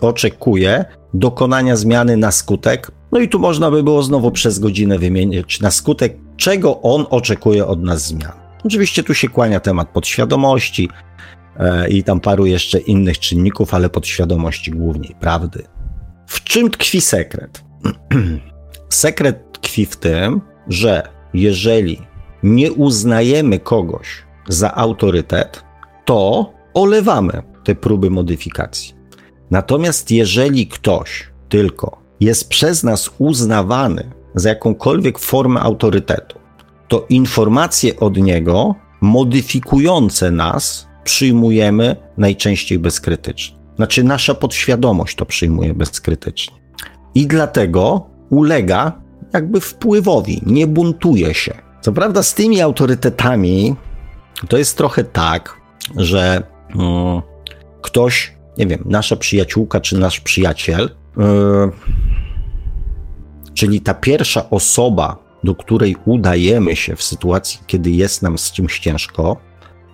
oczekuje dokonania zmiany na skutek no i tu można by było znowu przez godzinę wymienić, na skutek czego on oczekuje od nas zmian. Oczywiście tu się kłania temat podświadomości i tam paru jeszcze innych czynników, ale podświadomości głównie, prawdy. W czym tkwi sekret? *clears throat* sekret tkwi w tym, że jeżeli nie uznajemy kogoś za autorytet, to olewamy te próby modyfikacji. Natomiast jeżeli ktoś tylko jest przez nas uznawany za jakąkolwiek formę autorytetu, to informacje od niego modyfikujące nas przyjmujemy najczęściej bezkrytycznie. Znaczy, nasza podświadomość to przyjmuje bezkrytycznie. I dlatego ulega jakby wpływowi, nie buntuje się. Co prawda, z tymi autorytetami to jest trochę tak, że mm, ktoś, nie wiem, nasza przyjaciółka czy nasz przyjaciel, yy, Czyli ta pierwsza osoba, do której udajemy się w sytuacji, kiedy jest nam z czymś ciężko,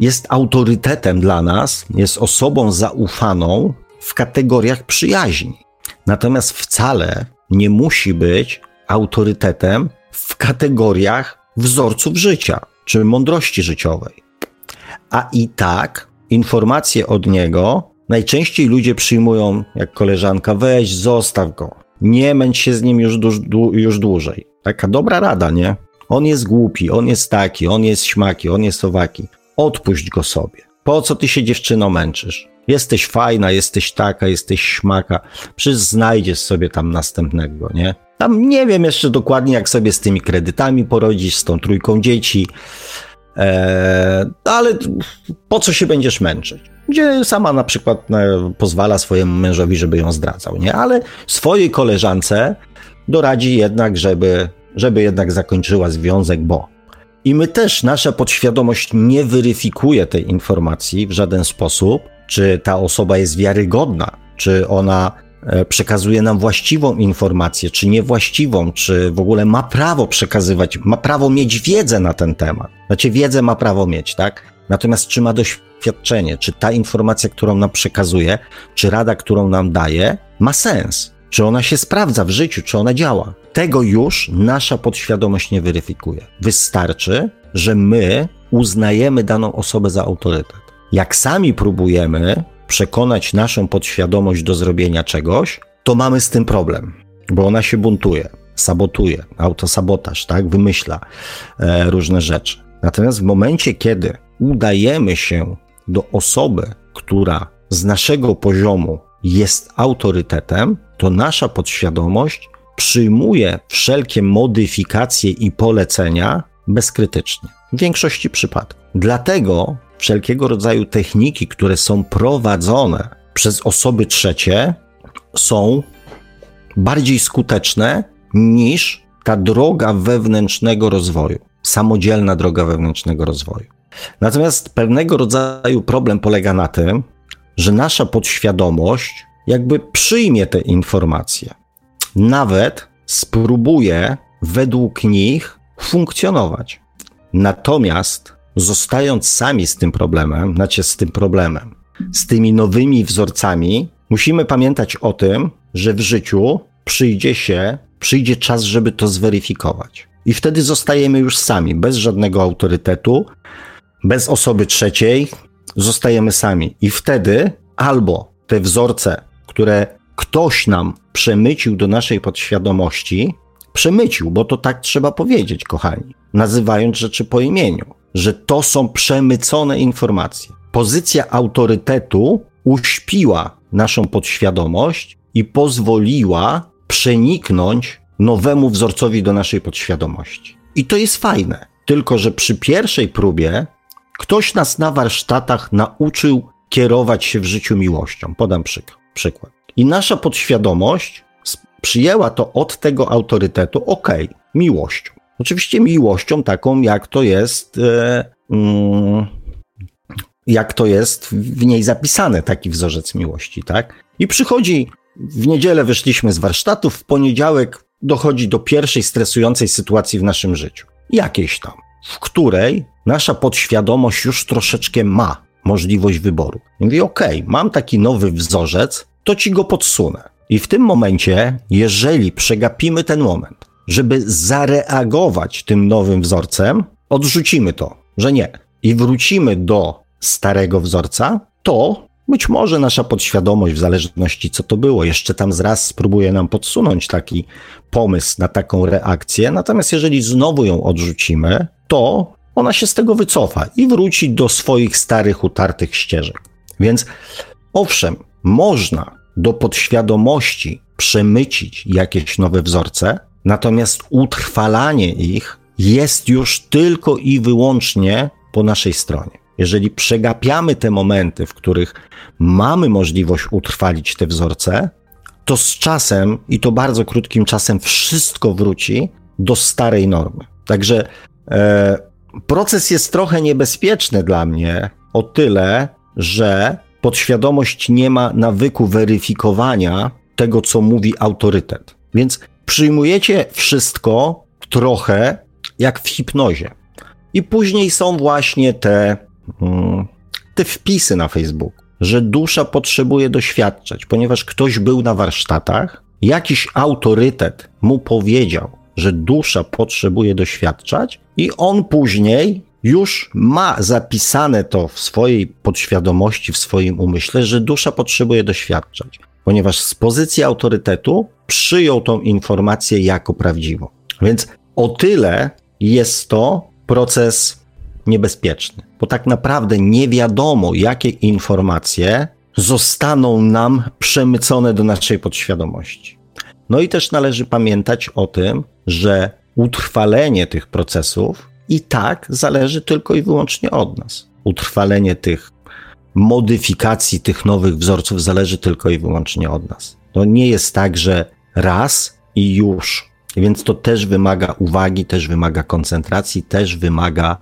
jest autorytetem dla nas, jest osobą zaufaną w kategoriach przyjaźni. Natomiast wcale nie musi być autorytetem w kategoriach wzorców życia czy mądrości życiowej. A i tak informacje od niego najczęściej ludzie przyjmują jak koleżanka, weź, zostaw go, nie męcz się z nim już, już dłużej. Taka dobra rada, nie? On jest głupi, on jest taki, on jest śmaki, on jest owaki. Odpuść go sobie. Po co ty się dziewczyno męczysz? Jesteś fajna, jesteś taka, jesteś śmaka. Przecież znajdziesz sobie tam następnego, nie? Tam nie wiem jeszcze dokładnie, jak sobie z tymi kredytami porodzisz, z tą trójką dzieci. Eee, ale po co się będziesz męczyć? Gdzie sama na przykład e, pozwala swojemu mężowi, żeby ją zdradzał, nie? Ale swojej koleżance doradzi jednak, żeby, żeby jednak zakończyła związek, bo. I my też, nasza podświadomość nie weryfikuje tej informacji w żaden sposób, czy ta osoba jest wiarygodna, czy ona e, przekazuje nam właściwą informację, czy niewłaściwą, czy w ogóle ma prawo przekazywać, ma prawo mieć wiedzę na ten temat. Znaczy, wiedzę ma prawo mieć, tak? Natomiast czy ma doświadczenie, czy ta informacja, którą nam przekazuje, czy rada, którą nam daje, ma sens? Czy ona się sprawdza w życiu, czy ona działa? Tego już nasza podświadomość nie weryfikuje. Wystarczy, że my uznajemy daną osobę za autorytet. Jak sami próbujemy przekonać naszą podświadomość do zrobienia czegoś, to mamy z tym problem, bo ona się buntuje, sabotuje, autosabotaż, tak, wymyśla e, różne rzeczy. Natomiast w momencie, kiedy udajemy się do osoby, która z naszego poziomu jest autorytetem, to nasza podświadomość przyjmuje wszelkie modyfikacje i polecenia bezkrytycznie. W większości przypadków. Dlatego wszelkiego rodzaju techniki, które są prowadzone przez osoby trzecie, są bardziej skuteczne niż ta droga wewnętrznego rozwoju, samodzielna droga wewnętrznego rozwoju. Natomiast pewnego rodzaju problem polega na tym, że nasza podświadomość jakby przyjmie te informacje, nawet spróbuje według nich funkcjonować. Natomiast zostając sami z tym problemem, znaczy z tym problemem, z tymi nowymi wzorcami, musimy pamiętać o tym, że w życiu przyjdzie się, przyjdzie czas, żeby to zweryfikować. I wtedy zostajemy już sami, bez żadnego autorytetu, bez osoby trzeciej, zostajemy sami. I wtedy albo te wzorce, które ktoś nam przemycił do naszej podświadomości, przemycił, bo to tak trzeba powiedzieć, kochani, nazywając rzeczy po imieniu, że to są przemycone informacje. Pozycja autorytetu uśpiła naszą podświadomość i pozwoliła przeniknąć nowemu wzorcowi do naszej podświadomości. I to jest fajne. Tylko, że przy pierwszej próbie ktoś nas na warsztatach nauczył kierować się w życiu miłością. Podam przykład. I nasza podświadomość przyjęła to od tego autorytetu, okej, miłością. Oczywiście miłością taką, jak to jest, e, mm, jak to jest w niej zapisane, taki wzorzec miłości, tak? I przychodzi, w niedzielę wyszliśmy z warsztatów, w poniedziałek dochodzi do pierwszej stresującej sytuacji w naszym życiu. Jakiejś tam, w której nasza podświadomość już troszeczkę ma możliwość wyboru. I mówi, okej, mam taki nowy wzorzec, to ci go podsunę. I w tym momencie, jeżeli przegapimy ten moment, żeby zareagować tym nowym wzorcem, odrzucimy to, że nie. I wrócimy do starego wzorca, to być może nasza podświadomość, w zależności co to było, jeszcze tam zraz spróbuje nam podsunąć taki pomysł na taką reakcję. Natomiast jeżeli znowu ją odrzucimy, to ona się z tego wycofa i wróci do swoich starych, utartych ścieżek. Więc owszem, można do podświadomości przemycić jakieś nowe wzorce, natomiast utrwalanie ich jest już tylko i wyłącznie po naszej stronie. Jeżeli przegapiamy te momenty, w których mamy możliwość utrwalić te wzorce, to z czasem, i to bardzo krótkim czasem, wszystko wróci do starej normy. Także e, proces jest trochę niebezpieczny dla mnie o tyle, że podświadomość nie ma nawyku weryfikowania tego, co mówi autorytet. Więc przyjmujecie wszystko trochę jak w hipnozie. I później są właśnie te, mm, te wpisy na Facebooku, że dusza potrzebuje doświadczać, ponieważ ktoś był na warsztatach, jakiś autorytet mu powiedział, że dusza potrzebuje doświadczać, i on później już ma zapisane to w swojej podświadomości, w swoim umyśle, że dusza potrzebuje doświadczać, ponieważ z pozycji autorytetu przyjął tą informację jako prawdziwą. Więc o tyle jest to proces niebezpieczny, bo tak naprawdę nie wiadomo, jakie informacje zostaną nam przemycone do naszej podświadomości. No i też należy pamiętać o tym, że utrwalenie tych procesów i tak zależy tylko i wyłącznie od nas. Utrwalenie tych modyfikacji, tych nowych wzorców zależy tylko i wyłącznie od nas. To nie jest tak, że raz i już. Więc to też wymaga uwagi, też wymaga koncentracji, też wymaga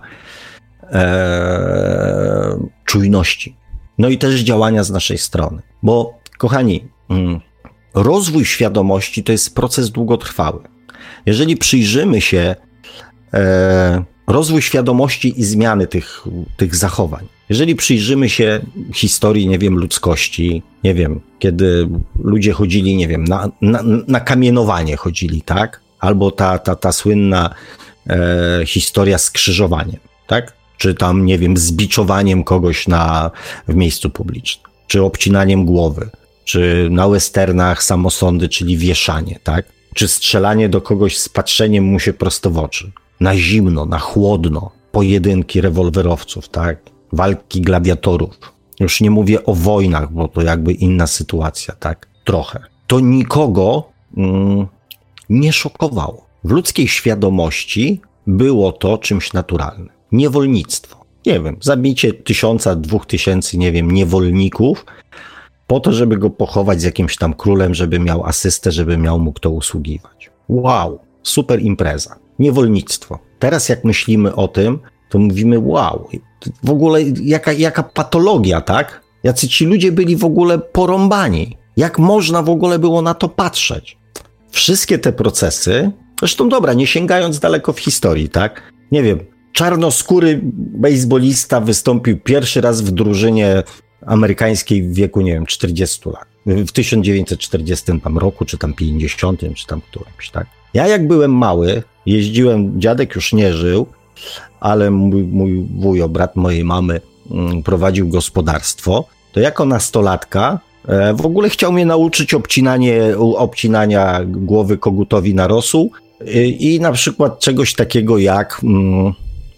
e, czujności. No i też działania z naszej strony. Bo, kochani, mm, rozwój świadomości to jest proces długotrwały. Jeżeli przyjrzymy się e, rozwój świadomości i zmiany tych, tych zachowań, jeżeli przyjrzymy się historii, nie wiem, ludzkości, nie wiem, kiedy ludzie chodzili, nie wiem, na, na, na kamienowanie chodzili, tak? Albo ta, ta, ta słynna e, historia z tak? Czy tam, nie wiem, zbiczowaniem kogoś na, w miejscu publicznym, czy obcinaniem głowy, czy na westernach samosądy, czyli wieszanie, tak? Czy strzelanie do kogoś z patrzeniem mu się prosto w oczy. Na zimno, na chłodno, pojedynki rewolwerowców, tak? Walki gladiatorów. Już nie mówię o wojnach, bo to jakby inna sytuacja, tak? Trochę. To nikogo mm, nie szokowało. W ludzkiej świadomości było to czymś naturalnym. Niewolnictwo. Nie wiem, zabicie tysiąca, dwóch tysięcy, nie wiem, niewolników po to, żeby go pochować z jakimś tam królem, żeby miał asystę, żeby miał mu kto usługiwać. Wow, super impreza. Niewolnictwo. Teraz jak myślimy o tym, to mówimy wow, w ogóle jaka, jaka patologia, tak? Jacy ci ludzie byli w ogóle porąbani. Jak można w ogóle było na to patrzeć? Wszystkie te procesy, zresztą dobra, nie sięgając daleko w historii, tak? Nie wiem, czarnoskóry baseballista wystąpił pierwszy raz w drużynie amerykańskiej w wieku, nie wiem, 40 lat. W 1940 tam roku, czy tam 50, czy tam którymś, tak? Ja jak byłem mały, jeździłem, dziadek już nie żył, ale mój, mój wujo, brat mojej mamy, mm, prowadził gospodarstwo, to jako nastolatka e, w ogóle chciał mnie nauczyć obcinanie, obcinania głowy kogutowi na rosół i na przykład czegoś takiego jak mm,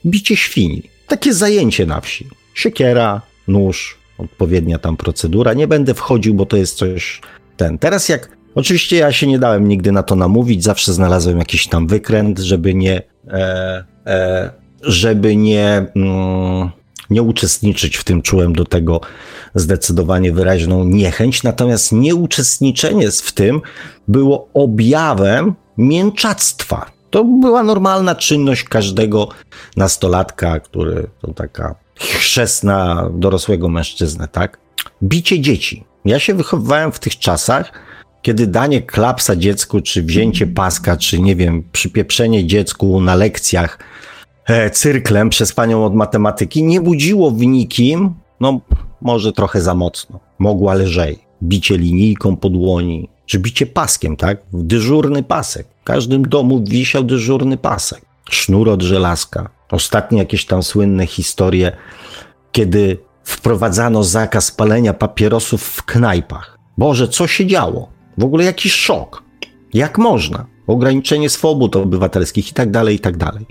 bicie świni. Takie zajęcie na wsi. Siekiera, nóż, odpowiednia tam procedura. Nie będę wchodził, bo to jest coś ten. Teraz jak Oczywiście ja się nie dałem nigdy na to namówić, zawsze znalazłem jakiś tam wykręt, żeby nie, e, e, żeby nie, mm, nie uczestniczyć w tym. Czułem do tego zdecydowanie wyraźną niechęć, natomiast nieuczestniczenie w tym było objawem mięczactwa. To była normalna czynność każdego nastolatka, który to taka chrzestna dorosłego mężczyznę, tak? Bicie dzieci. Ja się wychowywałem w tych czasach, kiedy danie klapsa dziecku, czy wzięcie paska, czy nie wiem, przypieprzenie dziecku na lekcjach e, cyrklem przez panią od matematyki nie budziło w nikim, no może trochę za mocno, mogła lżej. Bicie linijką po dłoni, czy bicie paskiem, tak? Dyżurny pasek. W każdym domu wisiał dyżurny pasek. Sznur od żelazka. Ostatnie jakieś tam słynne historie, kiedy wprowadzano zakaz palenia papierosów w knajpach. Boże, co się działo? W ogóle jakiś szok. Jak można? Ograniczenie swobód obywatelskich i tak dalej, i tak dalej.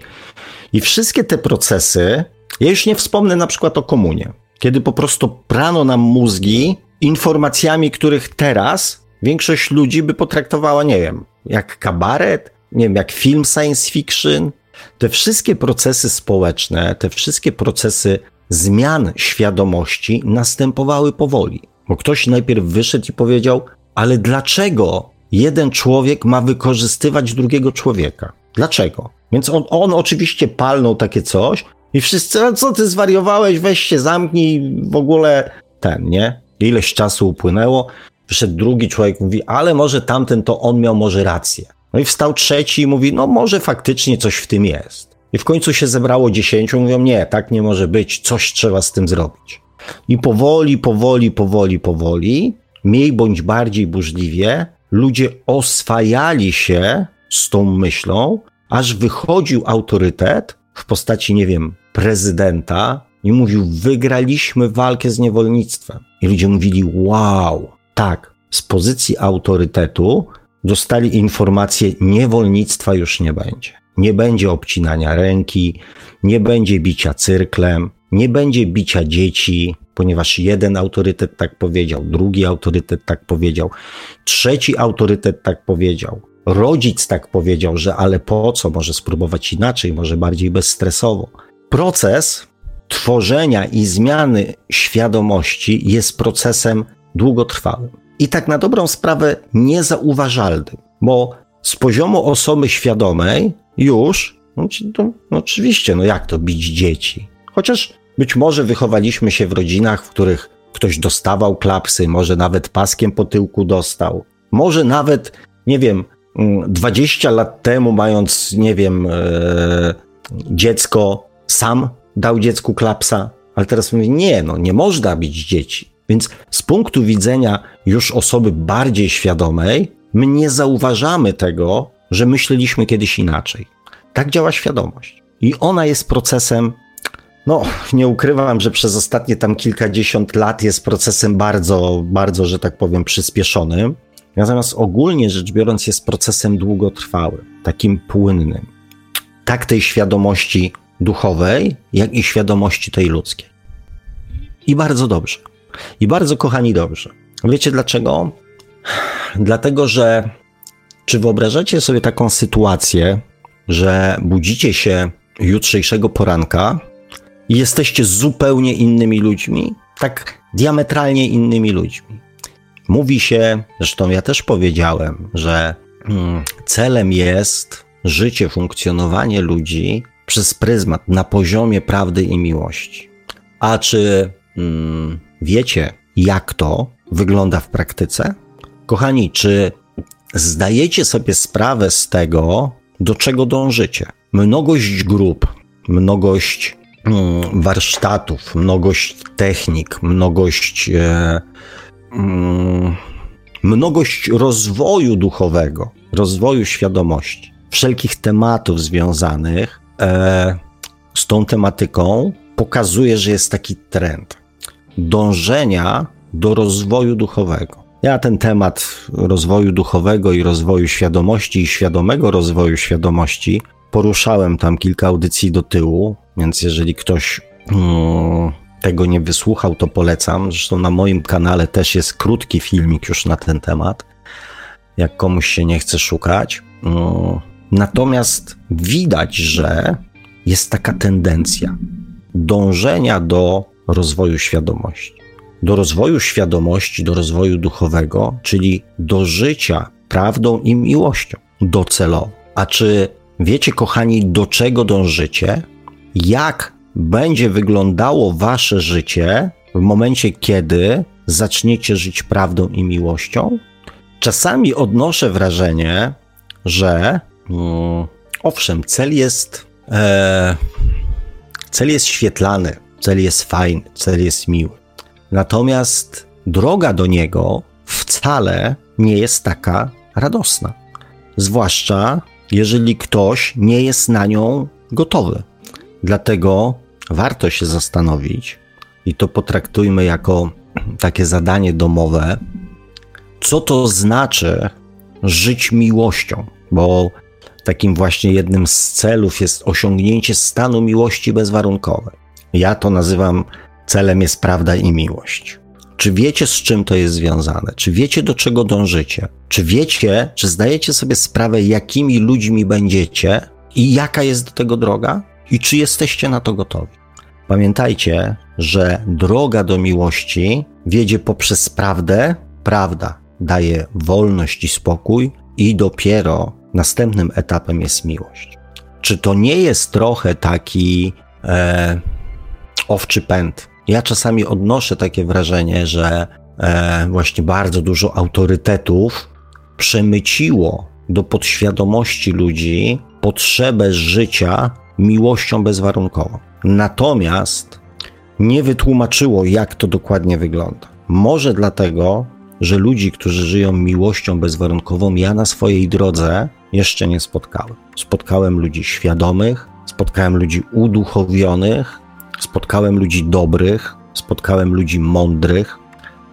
I wszystkie te procesy, ja już nie wspomnę na przykład o komunie, kiedy po prostu prano nam mózgi informacjami, których teraz większość ludzi by potraktowała, nie wiem, jak kabaret, nie wiem, jak film science fiction. Te wszystkie procesy społeczne, te wszystkie procesy zmian świadomości następowały powoli. Bo ktoś najpierw wyszedł i powiedział: ale dlaczego jeden człowiek ma wykorzystywać drugiego człowieka? Dlaczego? Więc on, on oczywiście palnął takie coś i wszyscy, co ty zwariowałeś, weź się zamknij, w ogóle ten, nie? Ileś czasu upłynęło, wyszedł drugi człowiek, mówi, ale może tamten to on miał może rację. No i wstał trzeci i mówi, no może faktycznie coś w tym jest. I w końcu się zebrało dziesięciu, mówią, nie, tak nie może być, coś trzeba z tym zrobić. I powoli, powoli, powoli, powoli mniej bądź bardziej burzliwie, ludzie oswajali się z tą myślą, aż wychodził autorytet w postaci, nie wiem, prezydenta i mówił: Wygraliśmy walkę z niewolnictwem. I ludzie mówili: Wow, tak, z pozycji autorytetu dostali informację: niewolnictwa już nie będzie. Nie będzie obcinania ręki, nie będzie bicia cyrklem, nie będzie bicia dzieci, ponieważ jeden autorytet tak powiedział, drugi autorytet tak powiedział, trzeci autorytet tak powiedział. Rodzic tak powiedział, że ale po co, może spróbować inaczej, może bardziej bezstresowo. Proces tworzenia i zmiany świadomości jest procesem długotrwałym i tak na dobrą sprawę niezauważalnym, bo z poziomu osoby świadomej już, no, no, oczywiście, no jak to bić dzieci? Chociaż być może wychowaliśmy się w rodzinach, w których ktoś dostawał klapsy, może nawet paskiem po tyłku dostał, może nawet, nie wiem, 20 mm, lat temu, mając, nie wiem, e, dziecko, sam dał dziecku klapsa, ale teraz mówi, nie, no nie można bić dzieci. Więc z punktu widzenia już osoby bardziej świadomej, my nie zauważamy tego, że myśleliśmy kiedyś inaczej. Tak działa świadomość. I ona jest procesem, no nie ukrywam, że przez ostatnie tam kilkadziesiąt lat jest procesem bardzo, bardzo, że tak powiem, przyspieszonym. Natomiast ogólnie rzecz biorąc, jest procesem długotrwałym, takim płynnym. Tak tej świadomości duchowej, jak i świadomości tej ludzkiej. I bardzo dobrze. I bardzo kochani dobrze. Wiecie dlaczego? Dlatego, że czy wyobrażacie sobie taką sytuację, że budzicie się jutrzejszego poranka jesteście zupełnie innymi ludźmi? Tak diametralnie innymi ludźmi. Mówi się, zresztą ja też powiedziałem, że hmm, celem jest życie, funkcjonowanie ludzi przez pryzmat na poziomie prawdy i miłości. A czy hmm, wiecie, jak to wygląda w praktyce? Kochani, czy zdajecie sobie sprawę z tego, do czego dążycie? Mnogość grup, mnogość warsztatów, mnogość technik, mnogość. E, hmm, mnogość rozwoju duchowego, rozwoju świadomości, wszelkich tematów związanych e, z tą tematyką pokazuje, że jest taki trend dążenia do rozwoju duchowego. Ja ten temat rozwoju duchowego i rozwoju świadomości i świadomego rozwoju świadomości poruszałem tam kilka audycji do tyłu, więc jeżeli ktoś mm, tego nie wysłuchał, to polecam. Zresztą na moim kanale też jest krótki filmik już na ten temat, jak komuś się nie chce szukać. Mm, natomiast widać, że jest taka tendencja dążenia do rozwoju świadomości. Do rozwoju świadomości, do rozwoju duchowego, czyli do życia prawdą i miłością docelowo. A czy wiecie, kochani, do czego dążycie? Jak będzie wyglądało wasze życie w momencie, kiedy zaczniecie żyć prawdą i miłością? Czasami odnoszę wrażenie, że mm, owszem, cel jest, e, cel jest świetlany, cel jest fajny, cel jest miły. Natomiast droga do niego wcale nie jest taka radosna. Zwłaszcza jeżeli ktoś nie jest na nią gotowy. Dlatego warto się zastanowić, i to potraktujmy jako takie zadanie domowe, co to znaczy żyć miłością, bo takim właśnie jednym z celów jest osiągnięcie stanu miłości bezwarunkowej. Ja to nazywam celem jest prawda i miłość. Czy wiecie, z czym to jest związane? Czy wiecie, do czego dążycie? Czy wiecie, czy zdajecie sobie sprawę, jakimi ludźmi będziecie i jaka jest do tego droga? I czy jesteście na to gotowi? Pamiętajcie, że droga do miłości wiedzie poprzez prawdę. Prawda daje wolność i spokój, i dopiero następnym etapem jest miłość. Czy to nie jest trochę taki e, owczy pęd. Ja czasami odnoszę takie wrażenie, że e, właśnie bardzo dużo autorytetów przemyciło do podświadomości ludzi potrzebę życia miłością bezwarunkową. Natomiast nie wytłumaczyło, jak to dokładnie wygląda. Może dlatego, że ludzi, którzy żyją miłością bezwarunkową, ja na swojej drodze jeszcze nie spotkałem. Spotkałem ludzi świadomych, spotkałem ludzi uduchowionych, spotkałem ludzi dobrych, spotkałem ludzi mądrych,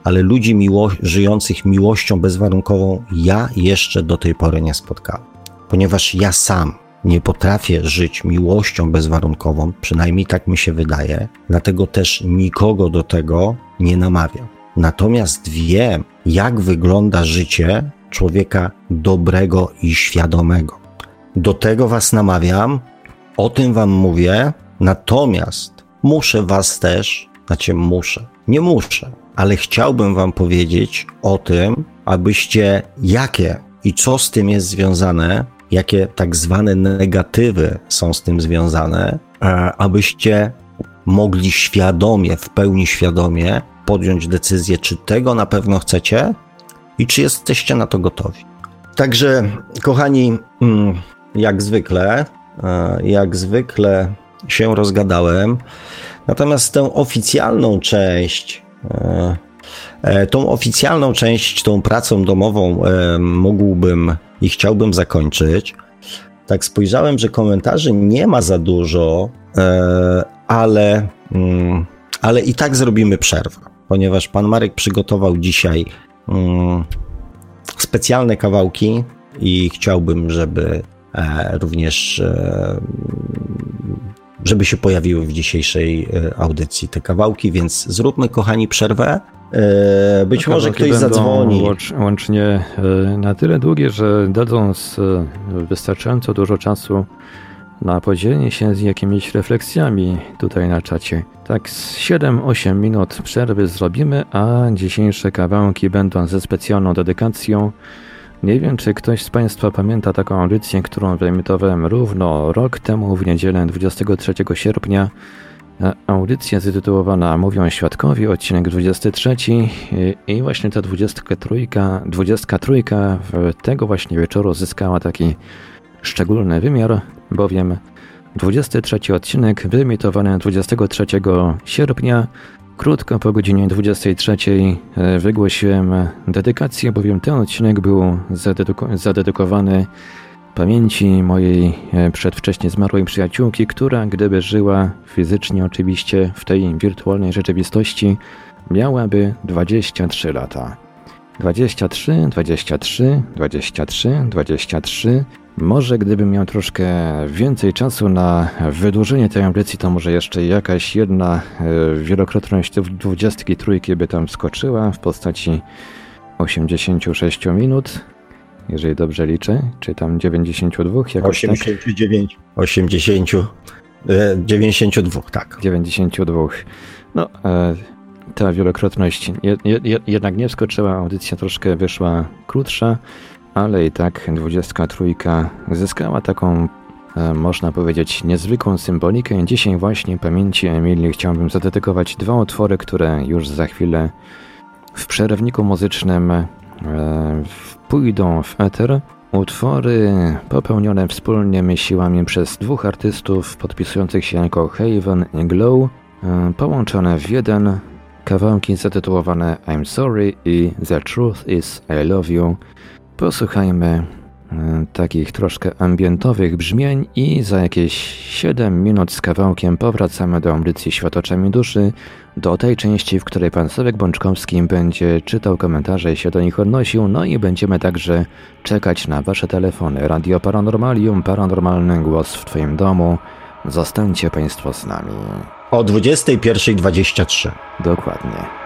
ale ludzi miło żyjących miłością bezwarunkową ja jeszcze do tej pory nie spotkałem. Ponieważ ja sam nie potrafię żyć miłością bezwarunkową, przynajmniej tak mi się wydaje, dlatego też nikogo do tego nie namawiam. Natomiast wiem, jak wygląda życie człowieka dobrego i świadomego. Do tego Was namawiam, o tym Wam mówię, natomiast muszę Was też, znaczy muszę, nie muszę, ale chciałbym Wam powiedzieć o tym, abyście jakie i co z tym jest związane, jakie tak zwane negatywy są z tym związane, abyście mogli świadomie, w pełni świadomie podjąć decyzję, czy tego na pewno chcecie i czy jesteście na to gotowi. Także, kochani, mm, jak zwykle, e, jak zwykle się rozgadałem. Natomiast tę oficjalną część, e, e, tą oficjalną część, tą pracą domową mógłbym i chciałbym zakończyć. Tak spojrzałem, że komentarzy nie ma za dużo, ale, mm, ale i tak zrobimy przerwę, ponieważ pan Marek przygotował dzisiaj mm, specjalne kawałki i chciałbym, żeby e, również e, żeby się pojawiły w dzisiejszej e, audycji te kawałki, więc zróbmy, kochani, przerwę. Być może ktoś zadzwoni. Łącznie na tyle długie, że dadzą wystarczająco dużo czasu na podzielenie się z jakimiś refleksjami tutaj na czacie. Tak z 7-8 minut przerwy zrobimy, a dzisiejsze kawałki będą ze specjalną dedykacją. Nie wiem, czy ktoś z Państwa pamięta taką audycję, którą wyemitowałem równo rok temu w niedzielę 23 sierpnia. Audycja zatytułowana Mówią Świadkowie, odcinek 23 i właśnie ta 23, 23 tego właśnie wieczoru zyskała taki szczególny wymiar, bowiem 23 odcinek wyemitowany 23 sierpnia, krótko po godzinie 23 e, wygłosiłem dedykację, bowiem ten odcinek był zadedyko zadedykowany pamięci mojej e, przedwcześnie zmarłej przyjaciółki, która gdyby żyła fizycznie oczywiście w tej wirtualnej rzeczywistości, miałaby 23 lata. 23, 23, 23, 23, może gdybym miał troszkę więcej czasu na wydłużenie tej audycji, to może jeszcze jakaś jedna e, wielokrotność 23 by tam skoczyła w postaci 86 minut, jeżeli dobrze liczę, czy tam 92 jakoś 89, tak? 80, 92, tak. 92. No, e, ta wielokrotność jednak nie wskoczyła, audycja troszkę wyszła krótsza ale i tak 23 zyskała taką, e, można powiedzieć, niezwykłą symbolikę. Dzisiaj właśnie pamięci Emilii chciałbym zadedykować dwa utwory, które już za chwilę w przerwniku muzycznym e, pójdą w eter. Utwory popełnione wspólnymi siłami przez dwóch artystów podpisujących się jako Haven i Glow, e, połączone w jeden kawałki zatytułowane I'm Sorry i The Truth is I Love You. Posłuchajmy e, takich troszkę ambientowych brzmień i za jakieś 7 minut z kawałkiem powracamy do audycji Światoczami Duszy, do tej części, w której pan Sławek Bączkowski będzie czytał komentarze i się do nich odnosił, no i będziemy także czekać na wasze telefony. Radio Paranormalium, paranormalny głos w twoim domu. Zostańcie państwo z nami. O 21.23. Dokładnie.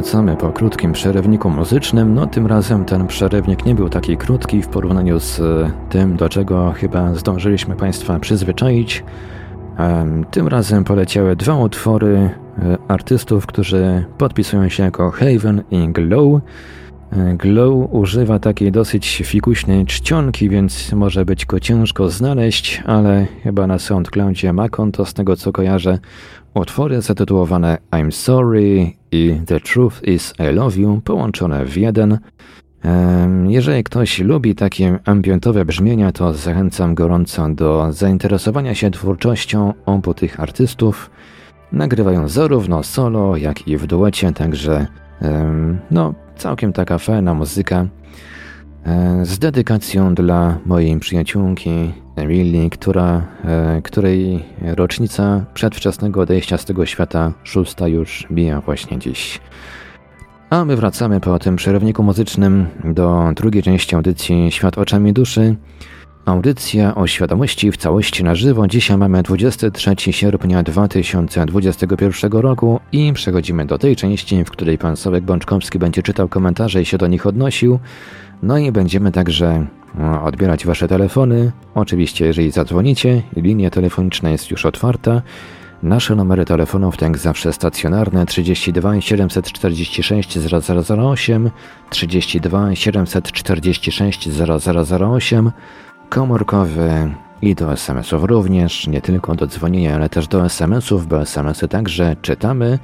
Wracamy po krótkim przerywniku muzycznym. No tym razem ten przerywnik nie był taki krótki w porównaniu z e, tym, do czego chyba zdążyliśmy Państwa przyzwyczaić. Tym razem poleciały dwa utwory e, artystów, którzy podpisują się jako Haven i Glow. Glow używa takiej dosyć fikuśnej czcionki, więc może być go ciężko znaleźć, ale chyba na SoundCloudzie ma konto, z tego co kojarzę, utwory zatytułowane I'm Sorry i The Truth is I Love You połączone w jeden. Jeżeli ktoś lubi takie ambientowe brzmienia, to zachęcam gorąco do zainteresowania się twórczością obu tych artystów. Nagrywają zarówno solo, jak i w duecie, także no, całkiem taka fajna muzyka. E, z dedykacją dla mojej przyjaciółki Emilii, która, e, której rocznica przedwczesnego odejścia z tego świata szósta już bija właśnie dziś. A my wracamy po tym przerywniku muzycznym do drugiej części audycji Świat oczami duszy. Audycja o świadomości w całości na żywo. Dzisiaj mamy 23 sierpnia 2021 roku i przechodzimy do tej części, w której pan Sławek Bączkowski będzie czytał komentarze i się do nich odnosił. No i będziemy także no, odbierać wasze telefony. Oczywiście, jeżeli zadzwonicie, linia telefoniczna jest już otwarta. Nasze numery telefonów to jak zawsze stacjonarne 32 746 0008, 32 746 0008, komórkowy i do SMS-ów również, nie tylko do dzwonienia, ale też do SMS-ów, bo SMS-y także czytamy.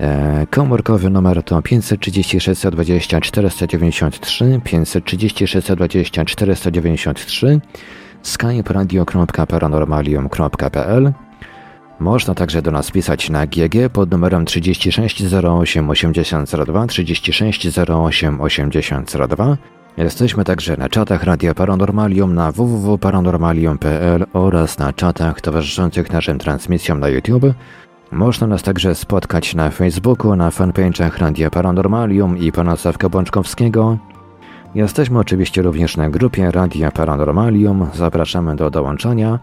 E, komórkowy numer to 536 20 493, 536 20 493, skype radio.paranormalium.pl można także do nas pisać na GG pod numerem 36 08 8002 36 08 8002. Jesteśmy także na czatach Radia Paranormalium na www.paranormalium.pl oraz na czatach towarzyszących naszym transmisjom na YouTube. Można nas także spotkać na Facebooku, na fanpage'ach Radia Paranormalium i pana Sawka Bączkowskiego. Jesteśmy oczywiście również na grupie Radia Paranormalium. Zapraszamy do dołączania.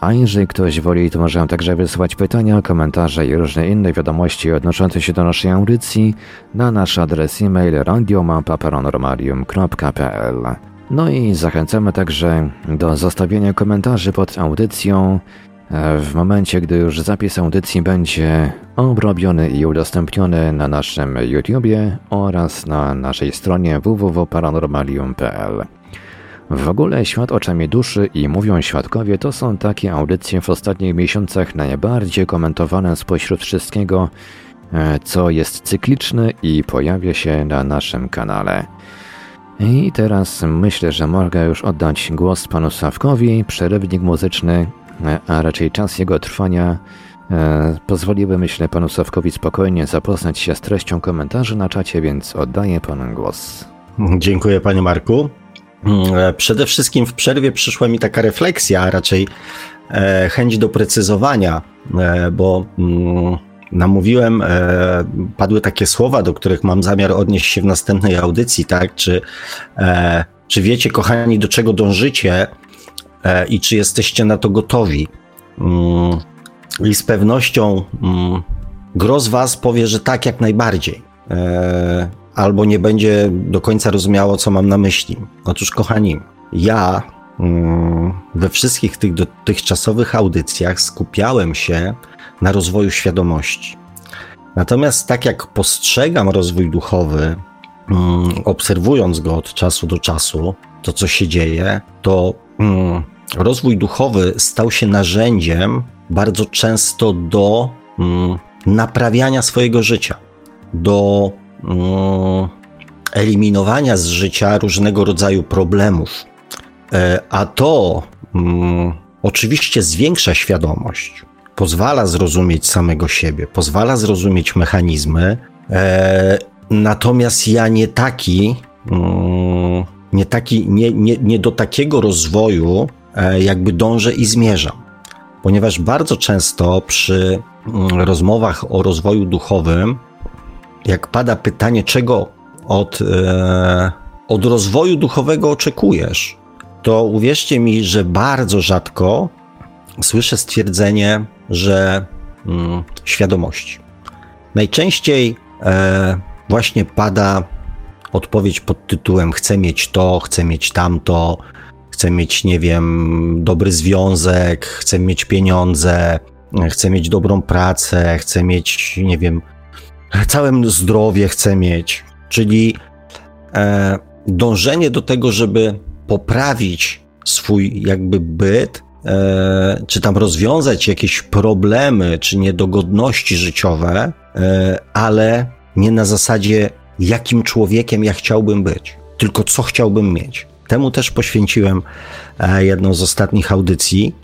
A jeżeli ktoś woli, to może także wysłać pytania, komentarze i różne inne wiadomości odnoszące się do naszej audycji na nasz adres e-mail radiomapa.paranormalium.pl No i zachęcamy także do zostawienia komentarzy pod audycją w momencie, gdy już zapis audycji będzie obrobiony i udostępniony na naszym YouTubie oraz na naszej stronie www.paranormalium.pl. W ogóle Świat oczami duszy i Mówią Świadkowie to są takie audycje w ostatnich miesiącach najbardziej komentowane spośród wszystkiego, e, co jest cykliczne i pojawia się na naszym kanale. I teraz myślę, że mogę już oddać głos panu Sawkowi, przerywnik muzyczny, a raczej czas jego trwania e, pozwoliłby, myślę, panu Sawkowi spokojnie zapoznać się z treścią komentarzy na czacie, więc oddaję panu głos. Dziękuję panie Marku. Mm, e, przede wszystkim w przerwie przyszła mi taka refleksja, a raczej e, chęć doprecyzowania, e, bo mm, namówiłem, padły takie słowa, do których mam zamiar odnieść się w następnej audycji, tak? Czy, czy wiecie, kochani, do czego dążycie i czy jesteście na to gotowi? Mm, I z pewnością gro z Was powie, że tak, jak najbardziej albo nie będzie do końca rozumiało, co mam na myśli. Otóż, kochani, ja mm, we wszystkich tych dotychczasowych audycjach skupiałem się na rozwoju świadomości. Natomiast tak jak postrzegam rozwój duchowy, mm, obserwując go od czasu do czasu, to co się dzieje, to mm, rozwój duchowy stał się narzędziem bardzo często do naprawiania swojego życia, do Mm, eliminowania z życia różnego rodzaju problemów. E, a to oczywiście zwiększa świadomość, pozwala zrozumieć samego siebie, pozwala zrozumieć mechanizmy. E, natomiast ja nie taki, nie, taki nie, nie, nie do takiego rozwoju e, jakby dążę i zmierzam. Ponieważ bardzo często przy rozmowach o rozwoju duchowym jak pada pytanie, czego od, e, od rozwoju duchowego oczekujesz, to uwierzcie mi, że bardzo rzadko słyszę stwierdzenie, że mm, świadomości. Najczęściej e, właśnie pada odpowiedź pod tytułem: Chcę mieć to, chcę mieć tamto, chcę mieć, nie wiem, dobry związek, chcę mieć pieniądze, chcę mieć dobrą pracę, chcę mieć, nie wiem, całe zdrowie chcę mieć. Czyli e, dążenie do tego, żeby poprawić swój jakby byt, e, czy tam rozwiązać jakieś problemy, czy niedogodności życiowe, e, ale nie na zasadzie, jakim człowiekiem ja chciałbym być, tylko co chciałbym mieć. Temu też poświęciłem e, jedną z ostatnich audycji.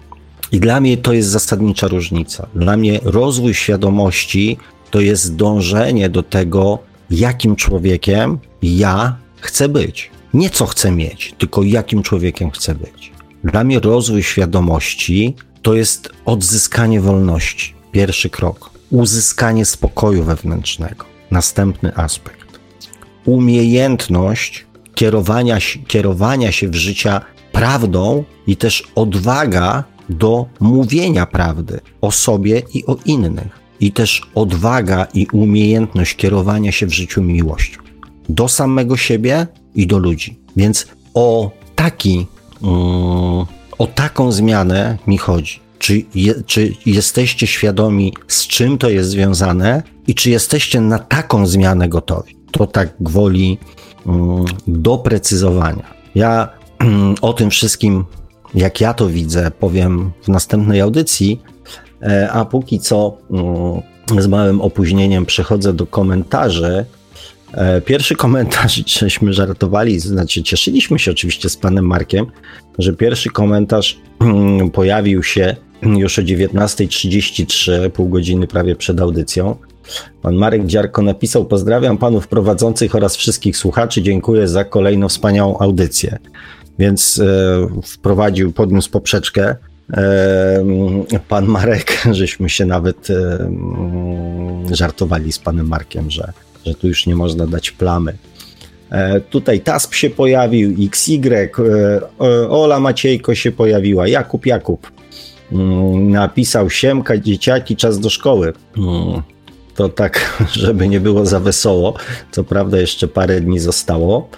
I dla mnie to jest zasadnicza różnica. Dla mnie rozwój świadomości to jest dążenie do tego, jakim człowiekiem ja chcę być. Nie co chcę mieć, tylko jakim człowiekiem chcę być. Dla mnie rozwój świadomości to jest odzyskanie wolności. Pierwszy krok. Uzyskanie spokoju wewnętrznego. Następny aspekt. Umiejętność kierowania, kierowania się w życia prawdą i też odwaga do mówienia prawdy o sobie i o innych. I też odwaga i umiejętność kierowania się w życiu miłością do samego siebie i do ludzi. Więc o taki, um, o taką zmianę mi chodzi. Czy, je, czy jesteście świadomi, z czym to jest związane i czy jesteście na taką zmianę gotowi? To tak gwoli um, doprecyzowania. Ja um, o tym wszystkim, jak ja to widzę, powiem w następnej audycji, e, a póki co mm, z małym opóźnieniem przechodzę do komentarzy E, pierwszy komentarz, *laughs* żeśmy żartowali, znaczy cieszyliśmy się oczywiście z panem Markiem, że pierwszy komentarz mm, pojawił się już o 19.33, pół godziny prawie przed audycją. Pan Marek Dziarko napisał: Pozdrawiam panów prowadzących oraz wszystkich słuchaczy. Dziękuję za kolejną wspaniałą audycję. Więc e, wprowadził, podniósł poprzeczkę. E, pan Marek, *laughs* żeśmy się nawet e, mm, żartowali z panem Markiem, że że tu już nie można dać plamy. E, tutaj TASP się pojawił, XY, e, Ola Maciejko się pojawiła, Jakub Jakub mm, napisał Siemka, dzieciaki, czas do szkoły. To tak, *laughs* żeby nie było za wesoło. Co prawda jeszcze parę dni zostało.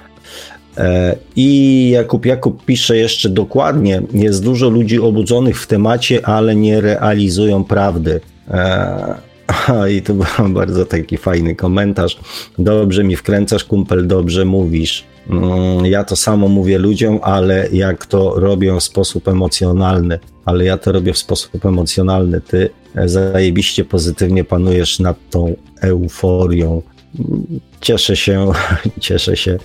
I Jakub Jakub pisze jeszcze dokładnie, jest dużo ludzi obudzonych w temacie, ale nie realizują prawdy. *laughs* I to był *laughs* bardzo taki fajny komentarz. Dobrze mi wkręcasz, kumpel, dobrze mówisz. Mm, ja to samo mówię ludziom, ale jak to robią w sposób emocjonalny, ale ja to robię w sposób emocjonalny. Ty zajebiście pozytywnie panujesz nad tą euforią. Cieszę się, *laughs* cieszę się,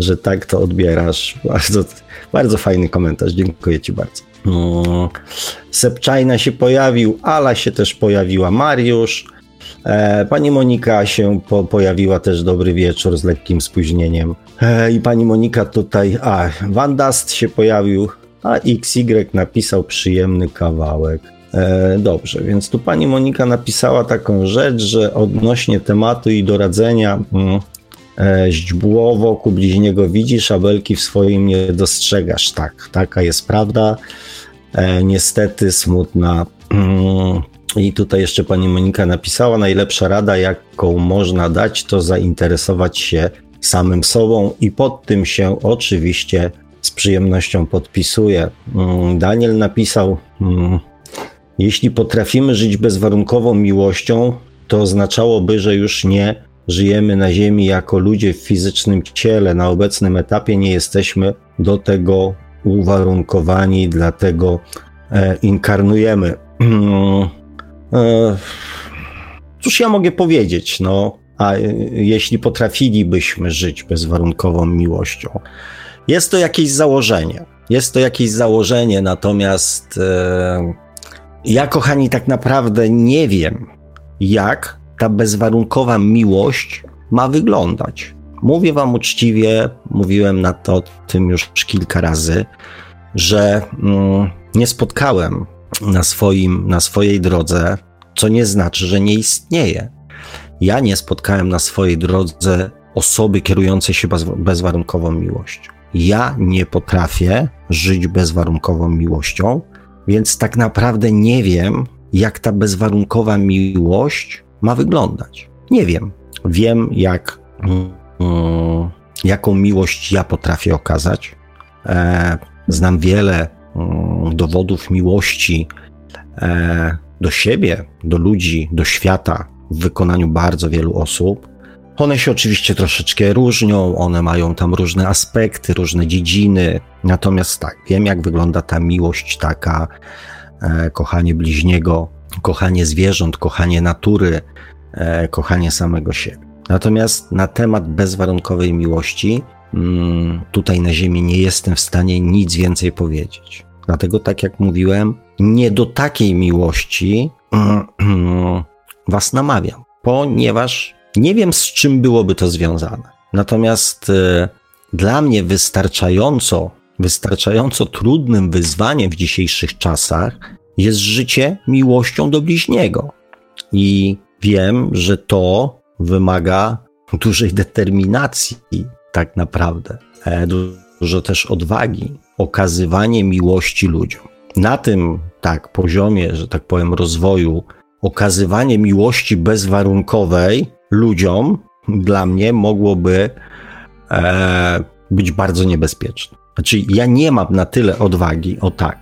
że tak to odbierasz. Bardzo, bardzo fajny komentarz. Dziękuję Ci bardzo. Mm. Sepczajna się pojawił, Ala się też pojawiła, Mariusz. E, pani Monika się po, pojawiła też dobry wieczór z lekkim spóźnieniem. E, I pani Monika tutaj, a Van Dust się pojawił, a XY napisał przyjemny kawałek. E, dobrze, więc tu pani Monika napisała taką rzecz, że odnośnie tematu i doradzenia mm, e, źdźbło wokół bliźniego widzisz, a belki w swoim nie dostrzegasz. Tak, taka jest prawda. Niestety smutna. Mm, I tutaj jeszcze pani Monika napisała: Najlepsza rada, jaką można dać, to zainteresować się samym sobą, i pod tym się oczywiście z przyjemnością podpisuję. Mm, Daniel napisał: mm, Jeśli potrafimy żyć bezwarunkową miłością, to oznaczałoby, że już nie żyjemy na Ziemi jako ludzie w fizycznym ciele. Na obecnym etapie nie jesteśmy do tego uwarunkowani, dlatego e, inkarnujemy. *clears throat* E, cóż ja mogę powiedzieć, no, a e, jeśli potrafilibyśmy żyć bezwarunkową miłością? Jest to jakieś założenie. Jest to jakieś założenie, natomiast ja, kochani, tak naprawdę nie wiem, jak ta bezwarunkowa miłość ma wyglądać. Mówię wam uczciwie, mówiłem na to tym już kilka razy, że mm, nie spotkałem na, swoim, na swojej drodze, co nie znaczy, że nie istnieje. Ja nie spotkałem na swojej drodze osoby kierującej się bez, bezwarunkową miłością. Ja nie potrafię żyć bezwarunkową miłością, więc tak naprawdę nie wiem, jak ta bezwarunkowa miłość ma wyglądać. Nie wiem. Wiem, jak mm, jaką miłość ja potrafię okazać. E, znam wiele dowodów miłości e, do siebie, do ludzi, do świata w wykonaniu bardzo wielu osób. One się oczywiście troszeczkę różnią, one mają tam różne aspekty, różne dziedziny. Natomiast tak, wiem, jak wygląda ta miłość taka, e, kochanie bliźniego, kochanie zwierząt, kochanie natury, e, kochanie samego siebie. Natomiast na temat bezwarunkowej miłości, mm, tutaj na Ziemi nie jestem w stanie nic więcej powiedzieć. Dlatego, tak jak mówiłem, nie do takiej miłości *clears throat* was namawiam, ponieważ nie wiem, z czym byłoby to związane. Natomiast y, dla mnie wystarczająco, wystarczająco trudnym wyzwaniem w dzisiejszych czasach jest życie miłością do bliźniego. I wiem, że to wymaga dużej determinacji, tak naprawdę, e, dużo też odwagi, okazywanie miłości ludziom. Na tym, tak, poziomie, że tak powiem, rozwoju, okazywanie miłości bezwarunkowej ludziom dla mnie mogłoby e, być bardzo niebezpieczne. Znaczy, ja nie mam na tyle odwagi, o tak,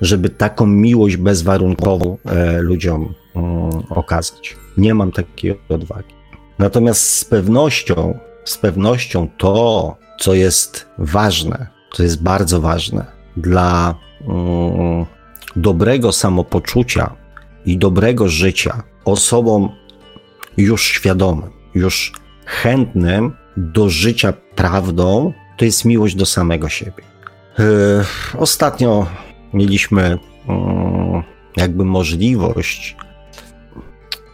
żeby taką miłość bezwarunkową e, ludziom mm, okazać. Nie mam takiej odwagi. Natomiast z pewnością, z pewnością to, co jest ważne, co jest bardzo ważne dla mm, dobrego samopoczucia i dobrego życia osobom już świadomym, już chętnym do życia prawdą, to jest miłość do samego siebie. Yy, ostatnio mieliśmy yy, jakby możliwość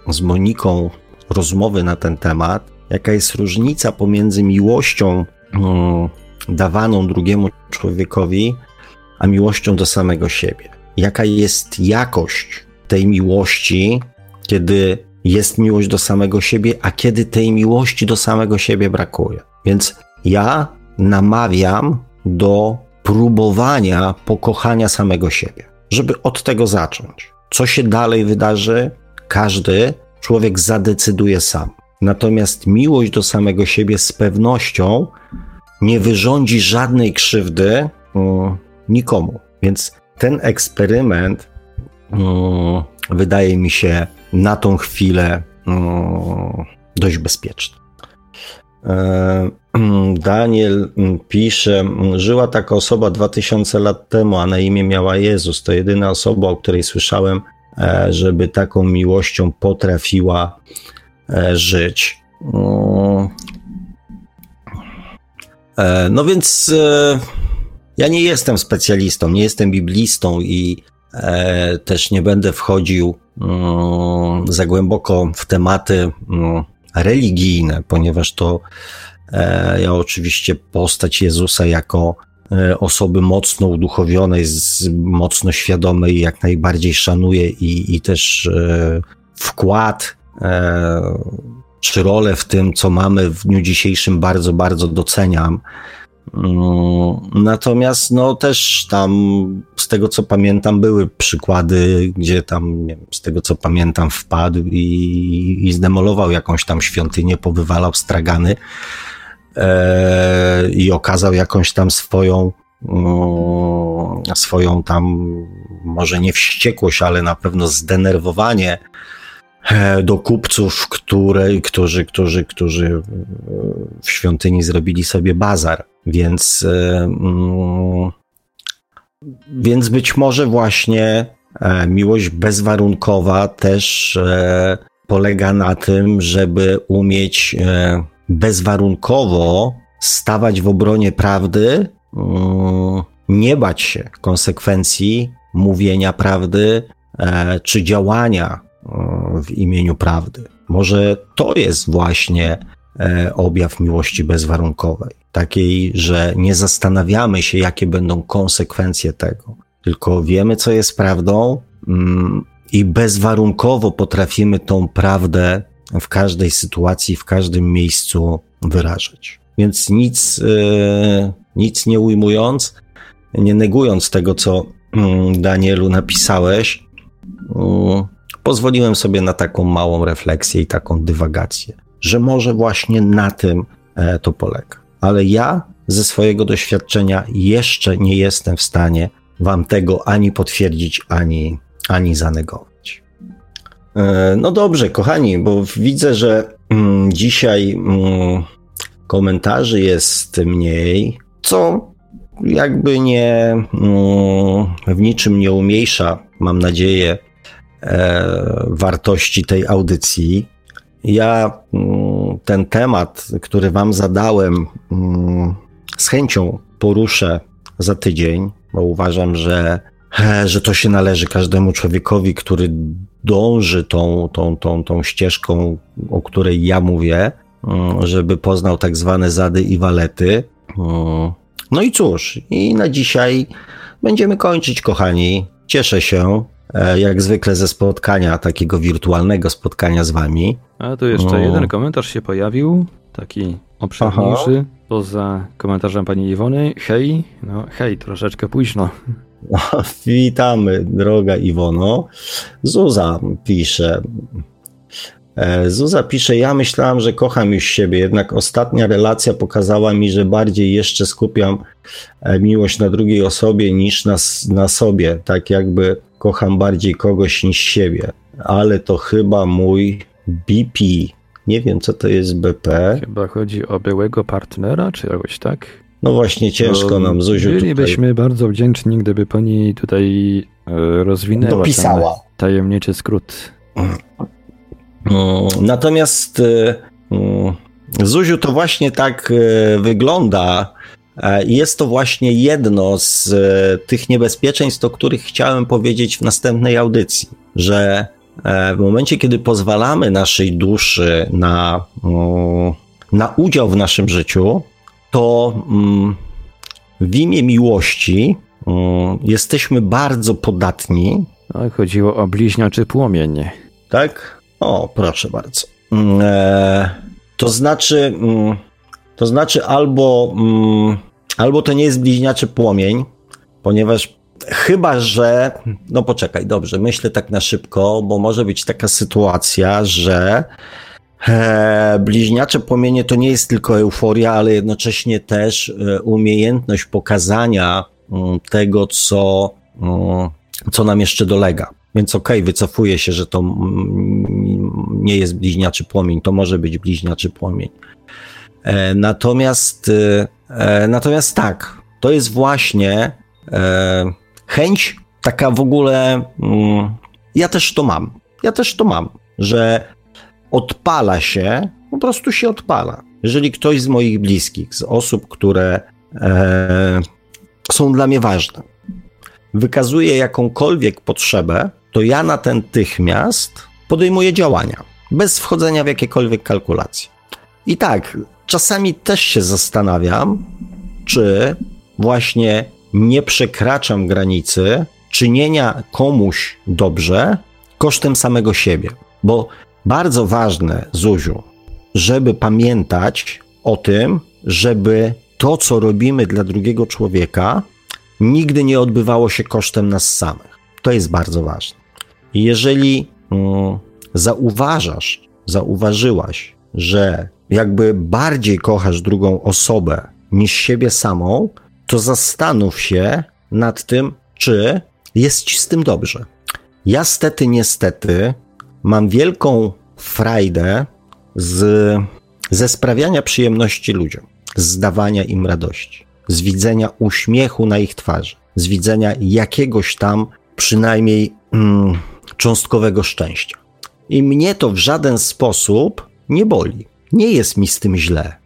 z Moniką rozmowy na ten temat, jaka jest różnica pomiędzy miłością yy, dawaną drugiemu człowiekowi, a miłością do samego siebie. Jaka jest jakość tej miłości, kiedy jest miłość do samego siebie, a kiedy tej miłości do samego siebie brakuje. Więc ja namawiam do próbowania pokochania samego siebie, żeby od tego zacząć. Co się dalej wydarzy, każdy człowiek zadecyduje sam. Natomiast miłość do samego siebie z pewnością nie wyrządzi żadnej krzywdy um, nikomu. Więc ten eksperyment um, wydaje mi się na tą chwilę um, dość bezpieczny. E, *clears throat* Daniel pisze, żyła taka osoba 2000 lat temu, a na imię miała Jezus. To jedyna osoba, o której słyszałem, e, żeby taką miłością potrafiła żyć. No więc ja nie jestem specjalistą, nie jestem biblistą i też nie będę wchodził Mm, za głęboko w tematy mm, religijne, ponieważ to e, ja oczywiście postać Jezusa jako e, osoby mocno uduchowionej, mocno świadomej, jak najbardziej szanuję i, i też e, wkład czy rolę w tym, co mamy w dniu dzisiejszym, bardzo, bardzo doceniam. Mm, natomiast no też tam z tego co pamiętam były przykłady, gdzie tam wiem, z tego co pamiętam wpadł i, i zdemolował jakąś tam świątynię, powywalał stragany e, i okazał jakąś tam swoją mm, swoją tam może nie wściekłość, ale na pewno zdenerwowanie E, do kupców, które, którzy, którzy, którzy w świątyni zrobili sobie bazar. Więc, e, mm, więc być może właśnie e, miłość bezwarunkowa też polega na tym, żeby umieć bezwarunkowo stawać w obronie prawdy, mm, nie bać się konsekwencji mówienia prawdy czy działania w imieniu prawdy. Może to jest właśnie e, objaw miłości bezwarunkowej. Takiej, że nie zastanawiamy się, jakie będą konsekwencje tego, tylko wiemy, co jest prawdą mm, i bezwarunkowo potrafimy tą prawdę w każdej sytuacji, w każdym miejscu wyrażać. Więc nic, e, nic nie ujmując, nie negując tego, co mm, Danielu napisałeś, mm, pozwoliłem sobie na taką małą refleksję i taką dywagację, że może właśnie na tym e, to polega. Ale ja ze swojego doświadczenia jeszcze nie jestem w stanie Wam tego ani potwierdzić, ani, ani zanegować. E, no dobrze, kochani, bo widzę, że mm, dzisiaj mm, komentarzy jest mniej, co jakby nie mm, w niczym nie umniejsza, mam nadzieję, e, wartości tej audycji. Ja mm, ten temat, który Wam zadałem, mm, z chęcią poruszę za tydzień, bo uważam, że, że to się należy każdemu człowiekowi, który dąży tą, tą, tą, tą ścieżką, o której ja mówię, mm, żeby poznał tak zwane zady i walety. No i cóż, i na dzisiaj będziemy kończyć, kochani. Cieszę się, jak zwykle, ze spotkania, takiego wirtualnego spotkania z wami. A tu jeszcze no. jeden komentarz się pojawił, taki obszerniejszy, Aha. poza komentarzem pani Iwony. Hej, no hej, troszeczkę późno. *laughs* Witamy, droga Iwono. Zuza pisze. E, Zuza pisze, ja myślałam, że kocham już siebie, jednak ostatnia relacja pokazała mi, że bardziej jeszcze skupiam e, miłość na drugiej osobie niż na, na sobie, tak jakby kocham bardziej kogoś niż siebie, ale to chyba mój BP. Nie wiem, co to jest BP. Chyba chodzi o byłego partnera, czy jakoś tak? No właśnie, ciężko no, nam, Zuziu. Bylibyśmy tutaj... bardzo wdzięczni, gdyby pani tutaj e, rozwinęła Dopisała. tajemniczy skrót. Mm, natomiast y, mm, Zuziu to właśnie tak y, wygląda. E, jest to właśnie jedno z y, tych niebezpieczeństw, o których chciałem powiedzieć w następnej audycji, że e, w momencie, kiedy pozwalamy naszej duszy na, mm, na udział w naszym życiu, to w imię miłości jesteśmy bardzo podatni. No, chodziło o bliźniaczy płomień. Tak? O, proszę bardzo. Mm, e, to znaczy, mm, to znaczy albo, mm, albo to nie jest bliźniaczy płomień, ponieważ chyba, że, no poczekaj, dobrze, myślę tak na szybko, bo może być taka sytuacja, że e, bliźniacze płomienie to nie jest tylko euforia, ale jednocześnie też e, umiejętność pokazania tego, co, co nam jeszcze dolega. Więc okej, okay, się, że to nie jest bliźniaczy płomień, to może być bliźniaczy płomień. E, natomiast, e, e, natomiast tak, to jest właśnie chęć taka w ogóle. Mm, ja też to mam. Ja też to mam, że odpala się, po prostu się odpala. Jeżeli ktoś z moich bliskich, z osób, które są dla mnie ważne, wykazuje jakąkolwiek potrzebę, to ja natychmiast podejmuję działania, bez wchodzenia w jakiekolwiek kalkulacje. I tak, czasami też się zastanawiam, czy właśnie nie przekraczam granicy czynienia komuś dobrze kosztem samego siebie. Bo bardzo ważne, Zuziu, żeby pamiętać o tym, żeby to, co robimy dla drugiego człowieka, nigdy nie odbywało się kosztem nas samych. To jest bardzo ważne. Jeżeli mm, zauważasz, zauważyłaś, że jakby bardziej kochasz drugą osobę niż siebie samą, to zastanów się nad tym, czy jest ci z tym dobrze. Ja stety, niestety mam wielką frajdę z, ze sprawiania przyjemności ludziom, z dawania im radości, z widzenia uśmiechu na ich twarzy, z widzenia jakiegoś tam przynajmniej mm, cząstkowego szczęścia. I mnie to w żaden sposób nie boli. Nie jest mi z tym źle.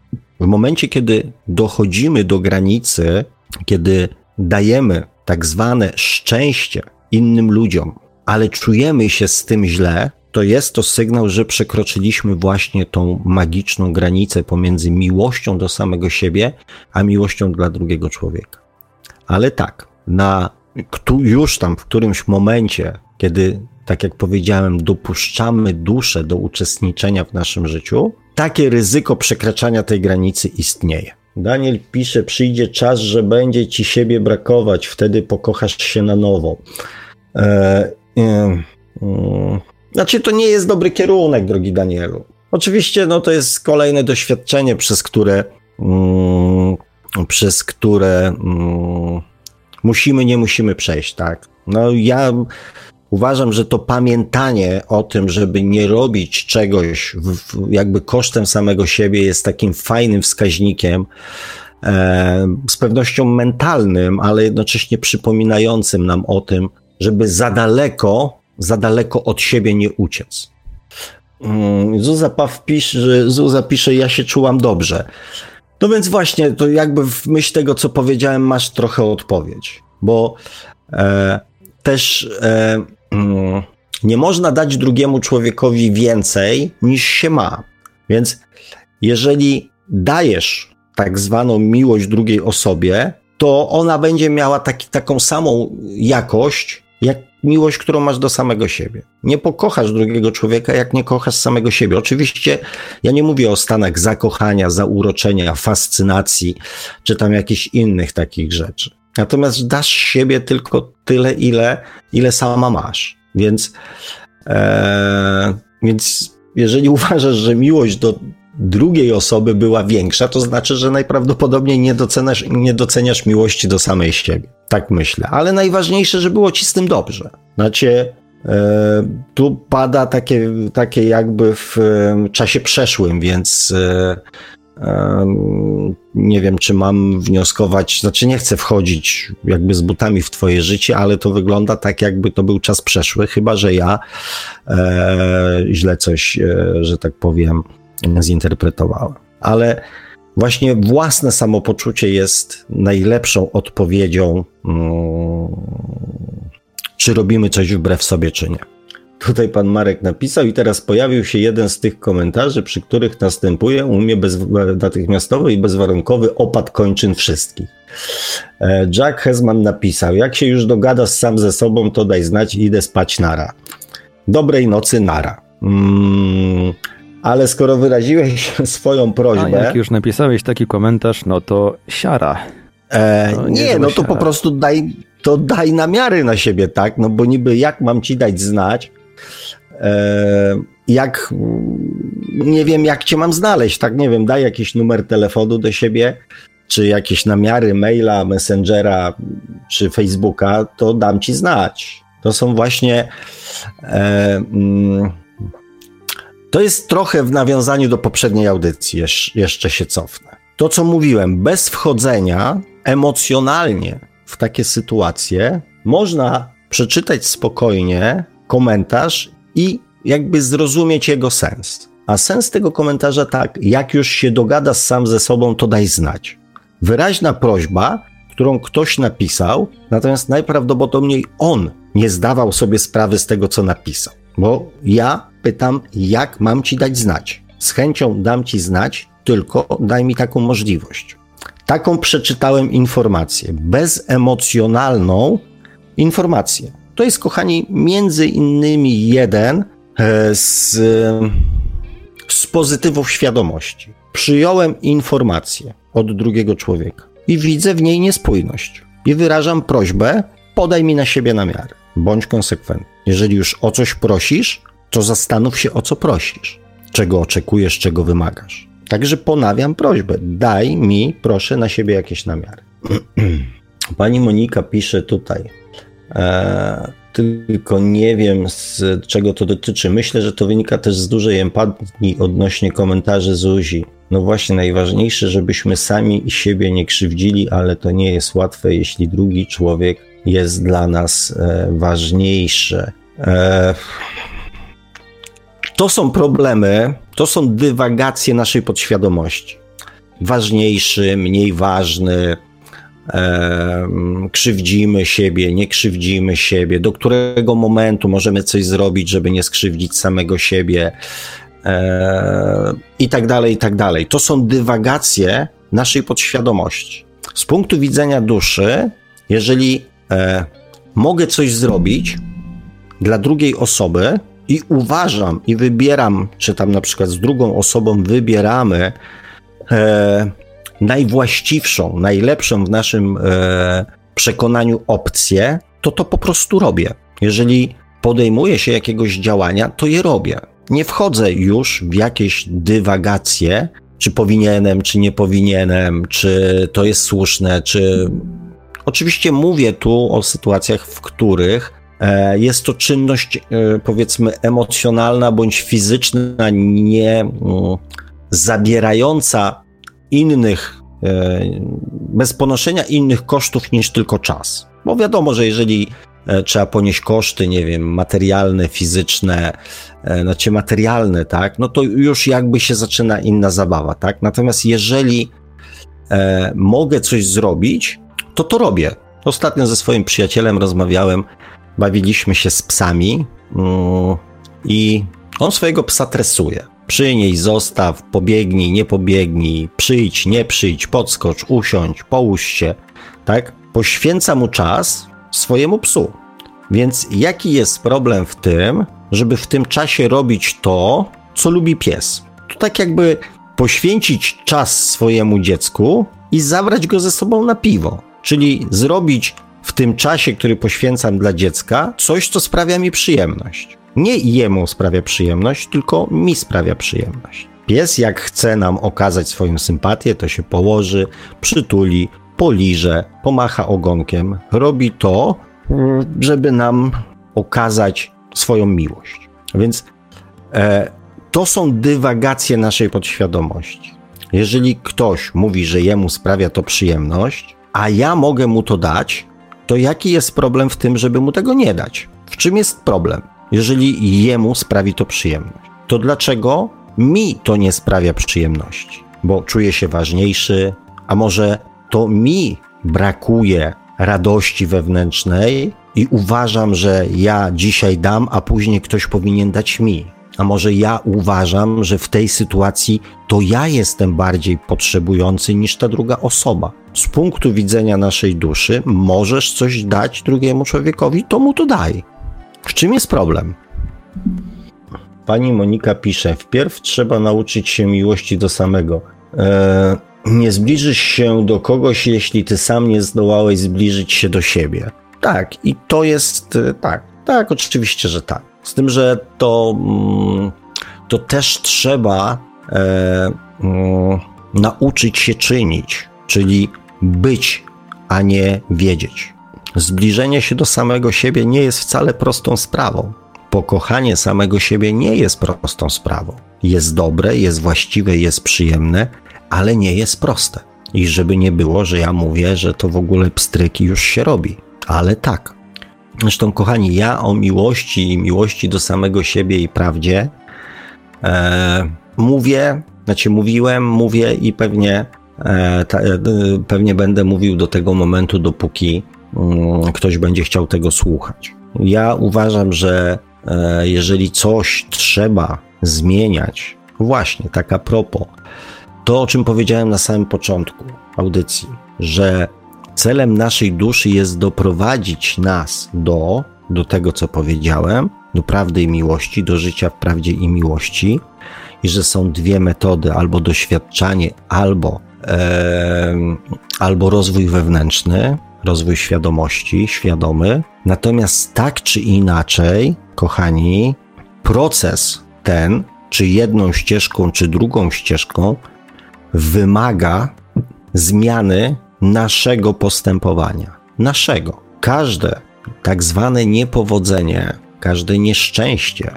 W momencie, kiedy dochodzimy do granicy, kiedy dajemy tak zwane szczęście innym ludziom, ale czujemy się z tym źle, to jest to sygnał, że przekroczyliśmy właśnie tą magiczną granicę pomiędzy miłością do samego siebie, a miłością dla drugiego człowieka. Ale tak, na już tam w którymś momencie, kiedy tak jak powiedziałem, dopuszczamy duszę do uczestniczenia w naszym życiu, takie ryzyko przekraczania tej granicy istnieje. Daniel pisze: Przyjdzie czas, że będzie ci siebie brakować, wtedy pokochasz się na nowo. E, e, e, znaczy, to nie jest dobry kierunek, drogi Danielu. Oczywiście, no to jest kolejne doświadczenie, przez które, mm, przez które mm, musimy, nie musimy przejść, tak. No ja uważam, że to pamiętanie o tym, żeby nie robić czegoś w, jakby kosztem samego siebie jest takim fajnym wskaźnikiem, e, z pewnością mentalnym, ale jednocześnie przypominającym nam o tym, żeby za daleko, za daleko od siebie nie uciec. Mm, Zuza Paw pisze, Zuza pisze, ja się czułam dobrze. No więc właśnie, to jakby w myśl tego, co powiedziałem, masz trochę odpowiedź, bo e, też e, nie można dać drugiemu człowiekowi więcej niż się ma. Więc jeżeli dajesz tak zwaną miłość drugiej osobie, to ona będzie miała taki, taką samą jakość, jak miłość, którą masz do samego siebie. Nie pokochasz drugiego człowieka, jak nie kochasz samego siebie. Oczywiście ja nie mówię o stanach zakochania, zauroczenia, fascynacji, czy tam jakichś innych takich rzeczy. Natomiast dasz siebie tylko tyle, ile, ile sama masz. Więc, e, więc jeżeli *laughs* uważasz, że miłość do drugiej osoby była większa, to znaczy, że najprawdopodobniej nie doceniasz, nie doceniasz miłości do samej siebie. Tak myślę. Ale najważniejsze, że było ci z tym dobrze. Znaczy, tu pada takie, takie jakby w czasie przeszłym, więc e, nie wiem, czy mam wnioskować, znaczy nie chcę wchodzić jakby z butami w twoje życie, ale to wygląda tak, jakby to był czas przeszły, chyba że ja e, źle coś, e, że tak powiem, zinterpretowałem. Ale właśnie własne samopoczucie jest najlepszą odpowiedzią, mm, czy robimy coś wbrew sobie, czy nie. Tutaj pan Marek napisał i teraz pojawił się jeden z tych komentarzy, przy których następuje u mnie bez, natychmiastowy i bezwarunkowy opad kończyn wszystkich. E, Jack Hesman napisał, jak się już dogadasz sam ze sobą, to daj znać i idę spać nara. Dobrej nocy nara. Mm, ale skoro wyraziłeś *laughs* swoją prośbę... A jak już napisałeś taki komentarz, no to siara. E, no, nie, no to siara. po prostu daj, to daj namiary na siebie, tak? No bo niby jak mam ci dać znać, jak nie wiem, jak cię mam znaleźć, tak? Nie wiem, daj jakiś numer telefonu do siebie, czy jakieś namiary maila, messengera, czy Facebooka, to dam ci znać. To są właśnie. E, mm, to jest trochę w nawiązaniu do poprzedniej audycji, jeszcze się cofnę. To, co mówiłem, bez wchodzenia emocjonalnie w takie sytuacje, można przeczytać spokojnie komentarz i jakby zrozumieć jego sens. A sens tego komentarza tak, jak już się dogadasz sam ze sobą, to daj znać. Wyraźna prośba, którą ktoś napisał, natomiast najprawdopodobniej on nie zdawał sobie sprawy z tego, co napisał. Bo ja pytam, jak mam ci dać znać. Z chęcią dam ci znać, tylko daj mi taką możliwość. Taką przeczytałem informację, bezemocjonalną informację. To jest, kochani, między innymi jeden e, z, z pozytywów świadomości. Przyjąłem informację od drugiego człowieka i widzę w niej niespójność. I wyrażam prośbę, podaj mi na siebie namiary. Bądź konsekwentny. Jeżeli już o coś prosisz, to zastanów się o co prosisz, czego oczekujesz, czego wymagasz. Także ponawiam prośbę, daj mi proszę na siebie jakieś namiary. *clears throat* Pani Monika pisze tutaj, tylko nie wiem z czego to dotyczy. Myślę, że to wynika też z dużej empatii odnośnie komentarzy Zuzi. No właśnie, najważniejsze, żebyśmy sami siebie nie krzywdzili, ale to nie jest łatwe, jeśli drugi człowiek jest dla nas e, ważniejszy. E, to są problemy, to są dywagacje naszej podświadomości. Ważniejszy, mniej ważny, krzywdzimy siebie, nie krzywdzimy siebie, do którego momentu możemy coś zrobić, żeby nie skrzywdzić samego siebie i tak dalej, i tak dalej. To są dywagacje naszej podświadomości. Z punktu widzenia duszy, jeżeli e, mogę coś zrobić dla drugiej osoby, i uważam i wybieram, czy tam na przykład z drugą osobą wybieramy e, najwłaściwszą, najlepszą w naszym e, przekonaniu opcję, to to po prostu robię. Jeżeli podejmuję się jakiegoś działania, to je robię. Nie wchodzę już w jakieś dywagacje, czy powinienem, czy nie powinienem, czy to jest słuszne, czy. Oczywiście mówię tu o sytuacjach, w których E, jest to czynność, e, powiedzmy, emocjonalna bądź fizyczna, nie mm, zabierająca innych, e, bez ponoszenia innych kosztów niż tylko czas. Bo wiadomo, że jeżeli trzeba ponieść koszty, nie wiem, materialne, fizyczne, znaczy materialne, tak, no to już jakby się zaczyna inna zabawa, tak. Natomiast jeżeli mogę coś zrobić, to to robię. Ostatnio ze swoim przyjacielem rozmawiałem, bawiliśmy się z psami mm, i on swojego psa tresuje. Przynieś, zostaw, pobiegnij, nie pobiegnij, przyjdź, nie przyjdź, podskocz, usiądź, połóż się, tak? Poświęca mu czas swojemu psu. Więc jaki jest problem w tym, żeby w tym czasie robić to, co lubi pies? To tak jakby poświęcić czas swojemu dziecku i zabrać go ze sobą na piwo. Czyli zrobić w tym czasie, który poświęcam dla dziecka, coś, co sprawia mi przyjemność. Nie jemu sprawia przyjemność, tylko mi sprawia przyjemność. Pies, jak chce nam okazać swoją sympatię, to się położy, przytuli, poliże, pomacha ogonkiem, robi to, żeby nam okazać swoją miłość. Więc e, to są dywagacje naszej podświadomości. Jeżeli ktoś mówi, że jemu sprawia to przyjemność, a ja mogę mu to dać, to jaki jest problem w tym, żeby mu tego nie dać? W czym jest problem? Jeżeli jemu sprawi to przyjemność, to dlaczego mi to nie sprawia przyjemności? Bo czuję się ważniejszy, a może to mi brakuje radości wewnętrznej i uważam, że ja dzisiaj dam, a później ktoś powinien dać mi. A może ja uważam, że w tej sytuacji to ja jestem bardziej potrzebujący niż ta druga osoba. Z punktu widzenia naszej duszy możesz coś dać drugiemu człowiekowi, to mu to daj. W czym jest problem? Pani Monika pisze: Wpierw trzeba nauczyć się miłości do samego. Eee, nie zbliżysz się do kogoś, jeśli ty sam nie zdołałeś zbliżyć się do siebie. Tak, i to jest e, tak. Tak, oczywiście, że tak. Z tym, że to, mm, to też trzeba e, mm, nauczyć się czynić, czyli być, a nie wiedzieć. Zbliżenie się do samego siebie nie jest wcale prostą sprawą. Pokochanie samego siebie nie jest prostą sprawą. Jest dobre, jest właściwe, jest przyjemne, ale nie jest proste. I żeby nie było, że ja mówię, że to w ogóle pstryki już się robi. Ale tak, Zresztą, kochani, ja o miłości i miłości do samego siebie i prawdzie e, mówię, znaczy mówiłem, mówię i pewnie, e, ta, e, pewnie będę mówił do tego momentu, dopóki ktoś będzie chciał tego słuchać. Ja uważam, że e, jeżeli coś trzeba zmieniać, właśnie tak a propos, to o czym powiedziałem na samym początku audycji, że Celem naszej duszy jest doprowadzić nas do, do tego, co powiedziałem, do prawdy i miłości, do życia w prawdzie i miłości, i że są dwie metody: albo doświadczanie, albo, e, albo rozwój wewnętrzny, rozwój świadomości, świadomy. Natomiast tak czy inaczej, kochani, proces ten, czy jedną ścieżką, czy drugą ścieżką, wymaga zmiany naszego postępowania. Naszego. Każde tak zwane niepowodzenie, każde nieszczęście,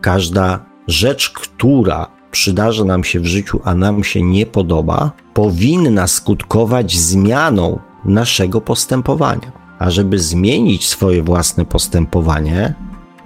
każda rzecz, która przydarzy nam się w życiu, a nam się nie podoba, powinna skutkować zmianą naszego postępowania. A żeby zmienić swoje własne postępowanie,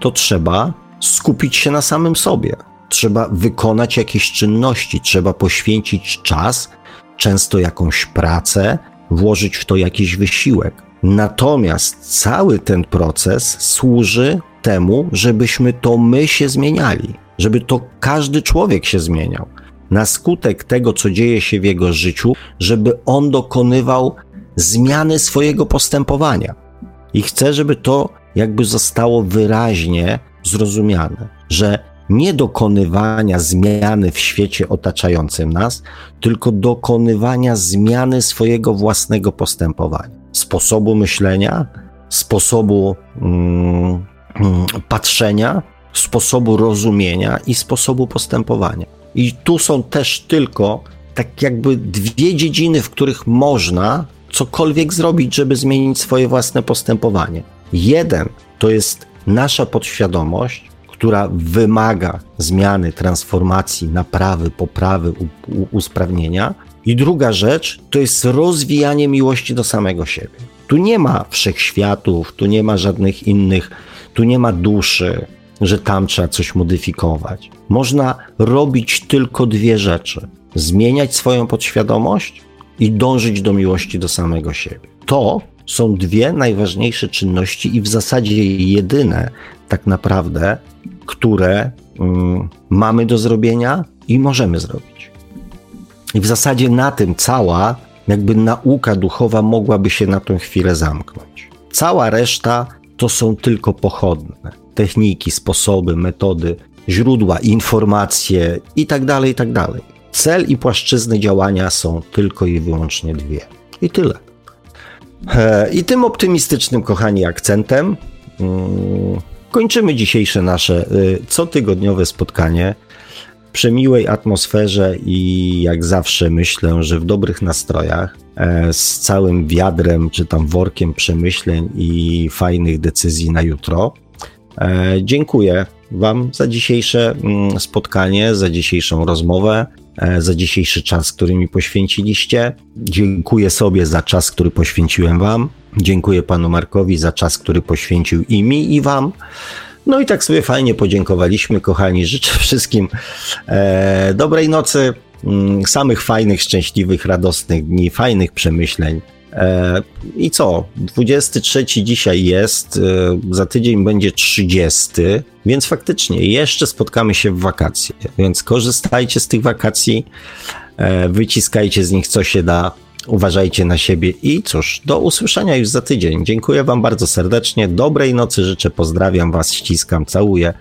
to trzeba skupić się na samym sobie. Trzeba wykonać jakieś czynności, trzeba poświęcić czas, często jakąś pracę, włożyć w to jakiś wysiłek. Natomiast cały ten proces służy temu, żebyśmy to my się zmieniali, żeby to każdy człowiek się zmieniał. Na skutek tego, co dzieje się w jego życiu, żeby on dokonywał zmiany swojego postępowania. I chcę, żeby to jakby zostało wyraźnie zrozumiane, że nie dokonywania zmiany w świecie otaczającym nas, tylko dokonywania zmiany swojego własnego postępowania, sposobu myślenia, sposobu mm, mm, patrzenia, sposobu rozumienia i sposobu postępowania. I tu są też tylko tak jakby dwie dziedziny, w których można cokolwiek zrobić, żeby zmienić swoje własne postępowanie. Jeden to jest nasza podświadomość, która wymaga zmiany, transformacji, naprawy, poprawy, usprawnienia. I druga rzecz to jest rozwijanie miłości do samego siebie. Tu nie ma wszechświatów, tu nie ma żadnych innych, tu nie ma duszy, że tam trzeba coś modyfikować. Można robić tylko dwie rzeczy: zmieniać swoją podświadomość i dążyć do miłości do samego siebie. To są dwie najważniejsze czynności i w zasadzie jedyne, tak naprawdę, które mm, mamy do zrobienia i możemy zrobić. I w zasadzie na tym cała, jakby nauka duchowa mogłaby się na tę chwilę zamknąć. Cała reszta to są tylko pochodne techniki, sposoby, metody, źródła, informacje itd., tak itd. Cel i płaszczyzny działania są tylko i wyłącznie dwie. I tyle. I tym optymistycznym, kochani, akcentem mm, kończymy dzisiejsze nasze y, cotygodniowe spotkanie. Przy miłej atmosferze i jak zawsze myślę, że w dobrych nastrojach, e, z całym wiadrem czy tam workiem przemyśleń i fajnych decyzji na jutro. E, dziękuję Wam za dzisiejsze mm, spotkanie, za dzisiejszą rozmowę, za dzisiejszy czas, który mi poświęciliście. Dziękuję sobie za czas, który poświęciłem Wam. Dziękuję Panu Markowi za czas, który poświęcił i mi, i Wam. No i tak sobie fajnie podziękowaliśmy, kochani. Życzę *laughs* wszystkim e, dobrej nocy, mm, samych fajnych, szczęśliwych, radosnych dni, fajnych przemyśleń. E, I co? 23 dzisiaj jest, e, za tydzień będzie 30, więc faktycznie jeszcze spotkamy się w wakacje. Więc korzystajcie z tych wakacji, e, wyciskajcie z nich co się da, uważajcie na siebie i cóż, do usłyszenia już za tydzień. Dziękuję Wam bardzo serdecznie, dobrej nocy życzę, pozdrawiam Was, ściskam, całuję.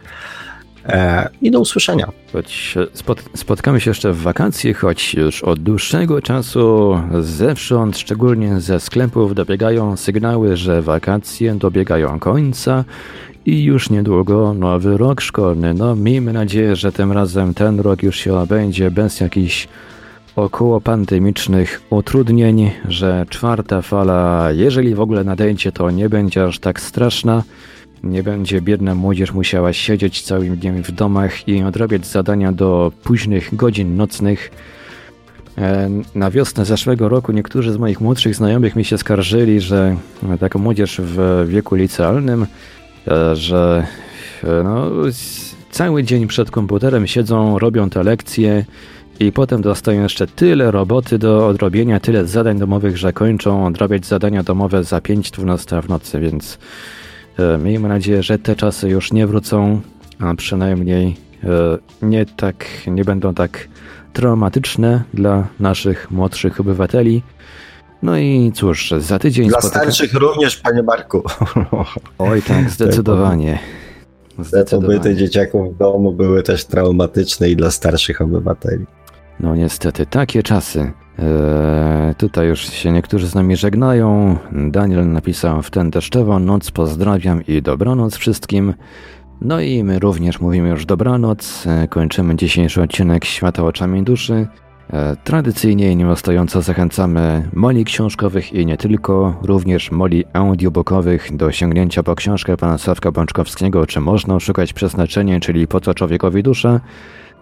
E, I do usłyszenia. Choć spot, spotkamy się jeszcze w wakacje, choć już od dłuższego czasu zewsząd, szczególnie ze sklepów, dobiegają sygnały, że wakacje dobiegają końca i już niedługo nowy rok szkolny. No, miejmy nadzieję, że tym razem ten rok już się obędzie bez jakichś około pandemicznych utrudnień, że czwarta fala, jeżeli w ogóle nadejdzie, to nie będzie aż tak straszna. Nie będzie biedna młodzież musiała siedzieć całym dniem w domach i odrabiać zadania do późnych godzin nocnych. E, na wiosnę zeszłego roku niektórzy z moich młodszych znajomych mi się skarżyli, że taka młodzież w wieku licealnym, e, że e, no, cały dzień przed komputerem siedzą, robią te lekcje i potem dostają jeszcze tyle roboty do odrobienia, tyle zadań domowych, że kończą odrabiać zadania domowe za 5-12 w nocy, więc E, miejmy nadzieję, że te czasy już nie wrócą, a przynajmniej e, nie tak, nie będą tak traumatyczne dla naszych młodszych obywateli. No i cóż, za tydzień Dla spotyka... starszych również, panie Marku. *laughs* Oj tak, *laughs* zdecydowanie. Te pobyty dzieciaków w domu były też traumatyczne i dla starszych obywateli. No niestety, takie czasy. Eee, tutaj już się niektórzy z nami żegnają. Daniel napisał w ten deszczową noc pozdrawiam i dobranoc wszystkim. No i my również mówimy już dobranoc. Eee, kończymy dzisiejszy odcinek Świata oczami duszy. Eee, tradycyjnie i nieustająco zachęcamy moli książkowych i nie tylko, również moli audiobookowych do sięgnięcia po książkę pana Sławka Bączkowskiego, czy można szukać przeznaczenia, czyli po co człowiekowi dusza.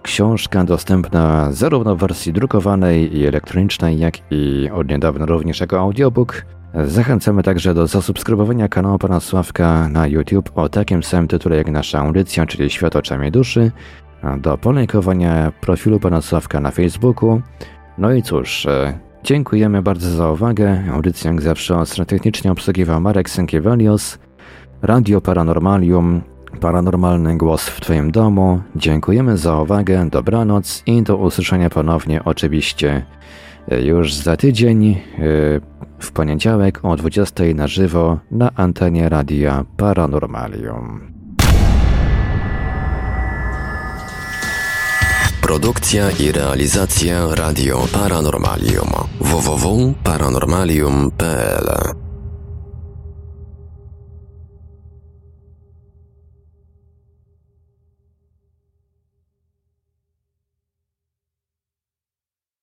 Książka dostępna zarówno w wersji drukowanej i elektronicznej, jak i od niedawna również jako audiobook. Zachęcamy także do zasubskrybowania kanału Pana Sławka na YouTube o takim samym tytule jak nasza audycja, czyli Świat oczami duszy, do polejkowania profilu Pana Sławka na Facebooku. No i cóż, e, dziękujemy bardzo za uwagę. Audycję jak zawsze ostro technicznie obsługiwał Marek Sękiewalios, Radio Paranormalium, Paranormalny głos w Twoim domu. Dziękujemy za uwagę, dobranoc i do usłyszenia ponownie oczywiście już za tydzień e, w poniedziałek o 20 na żywo na antenie radia Paranormalium. Produkcja i realizacja Radio Paranormalium www.paranormalium.pl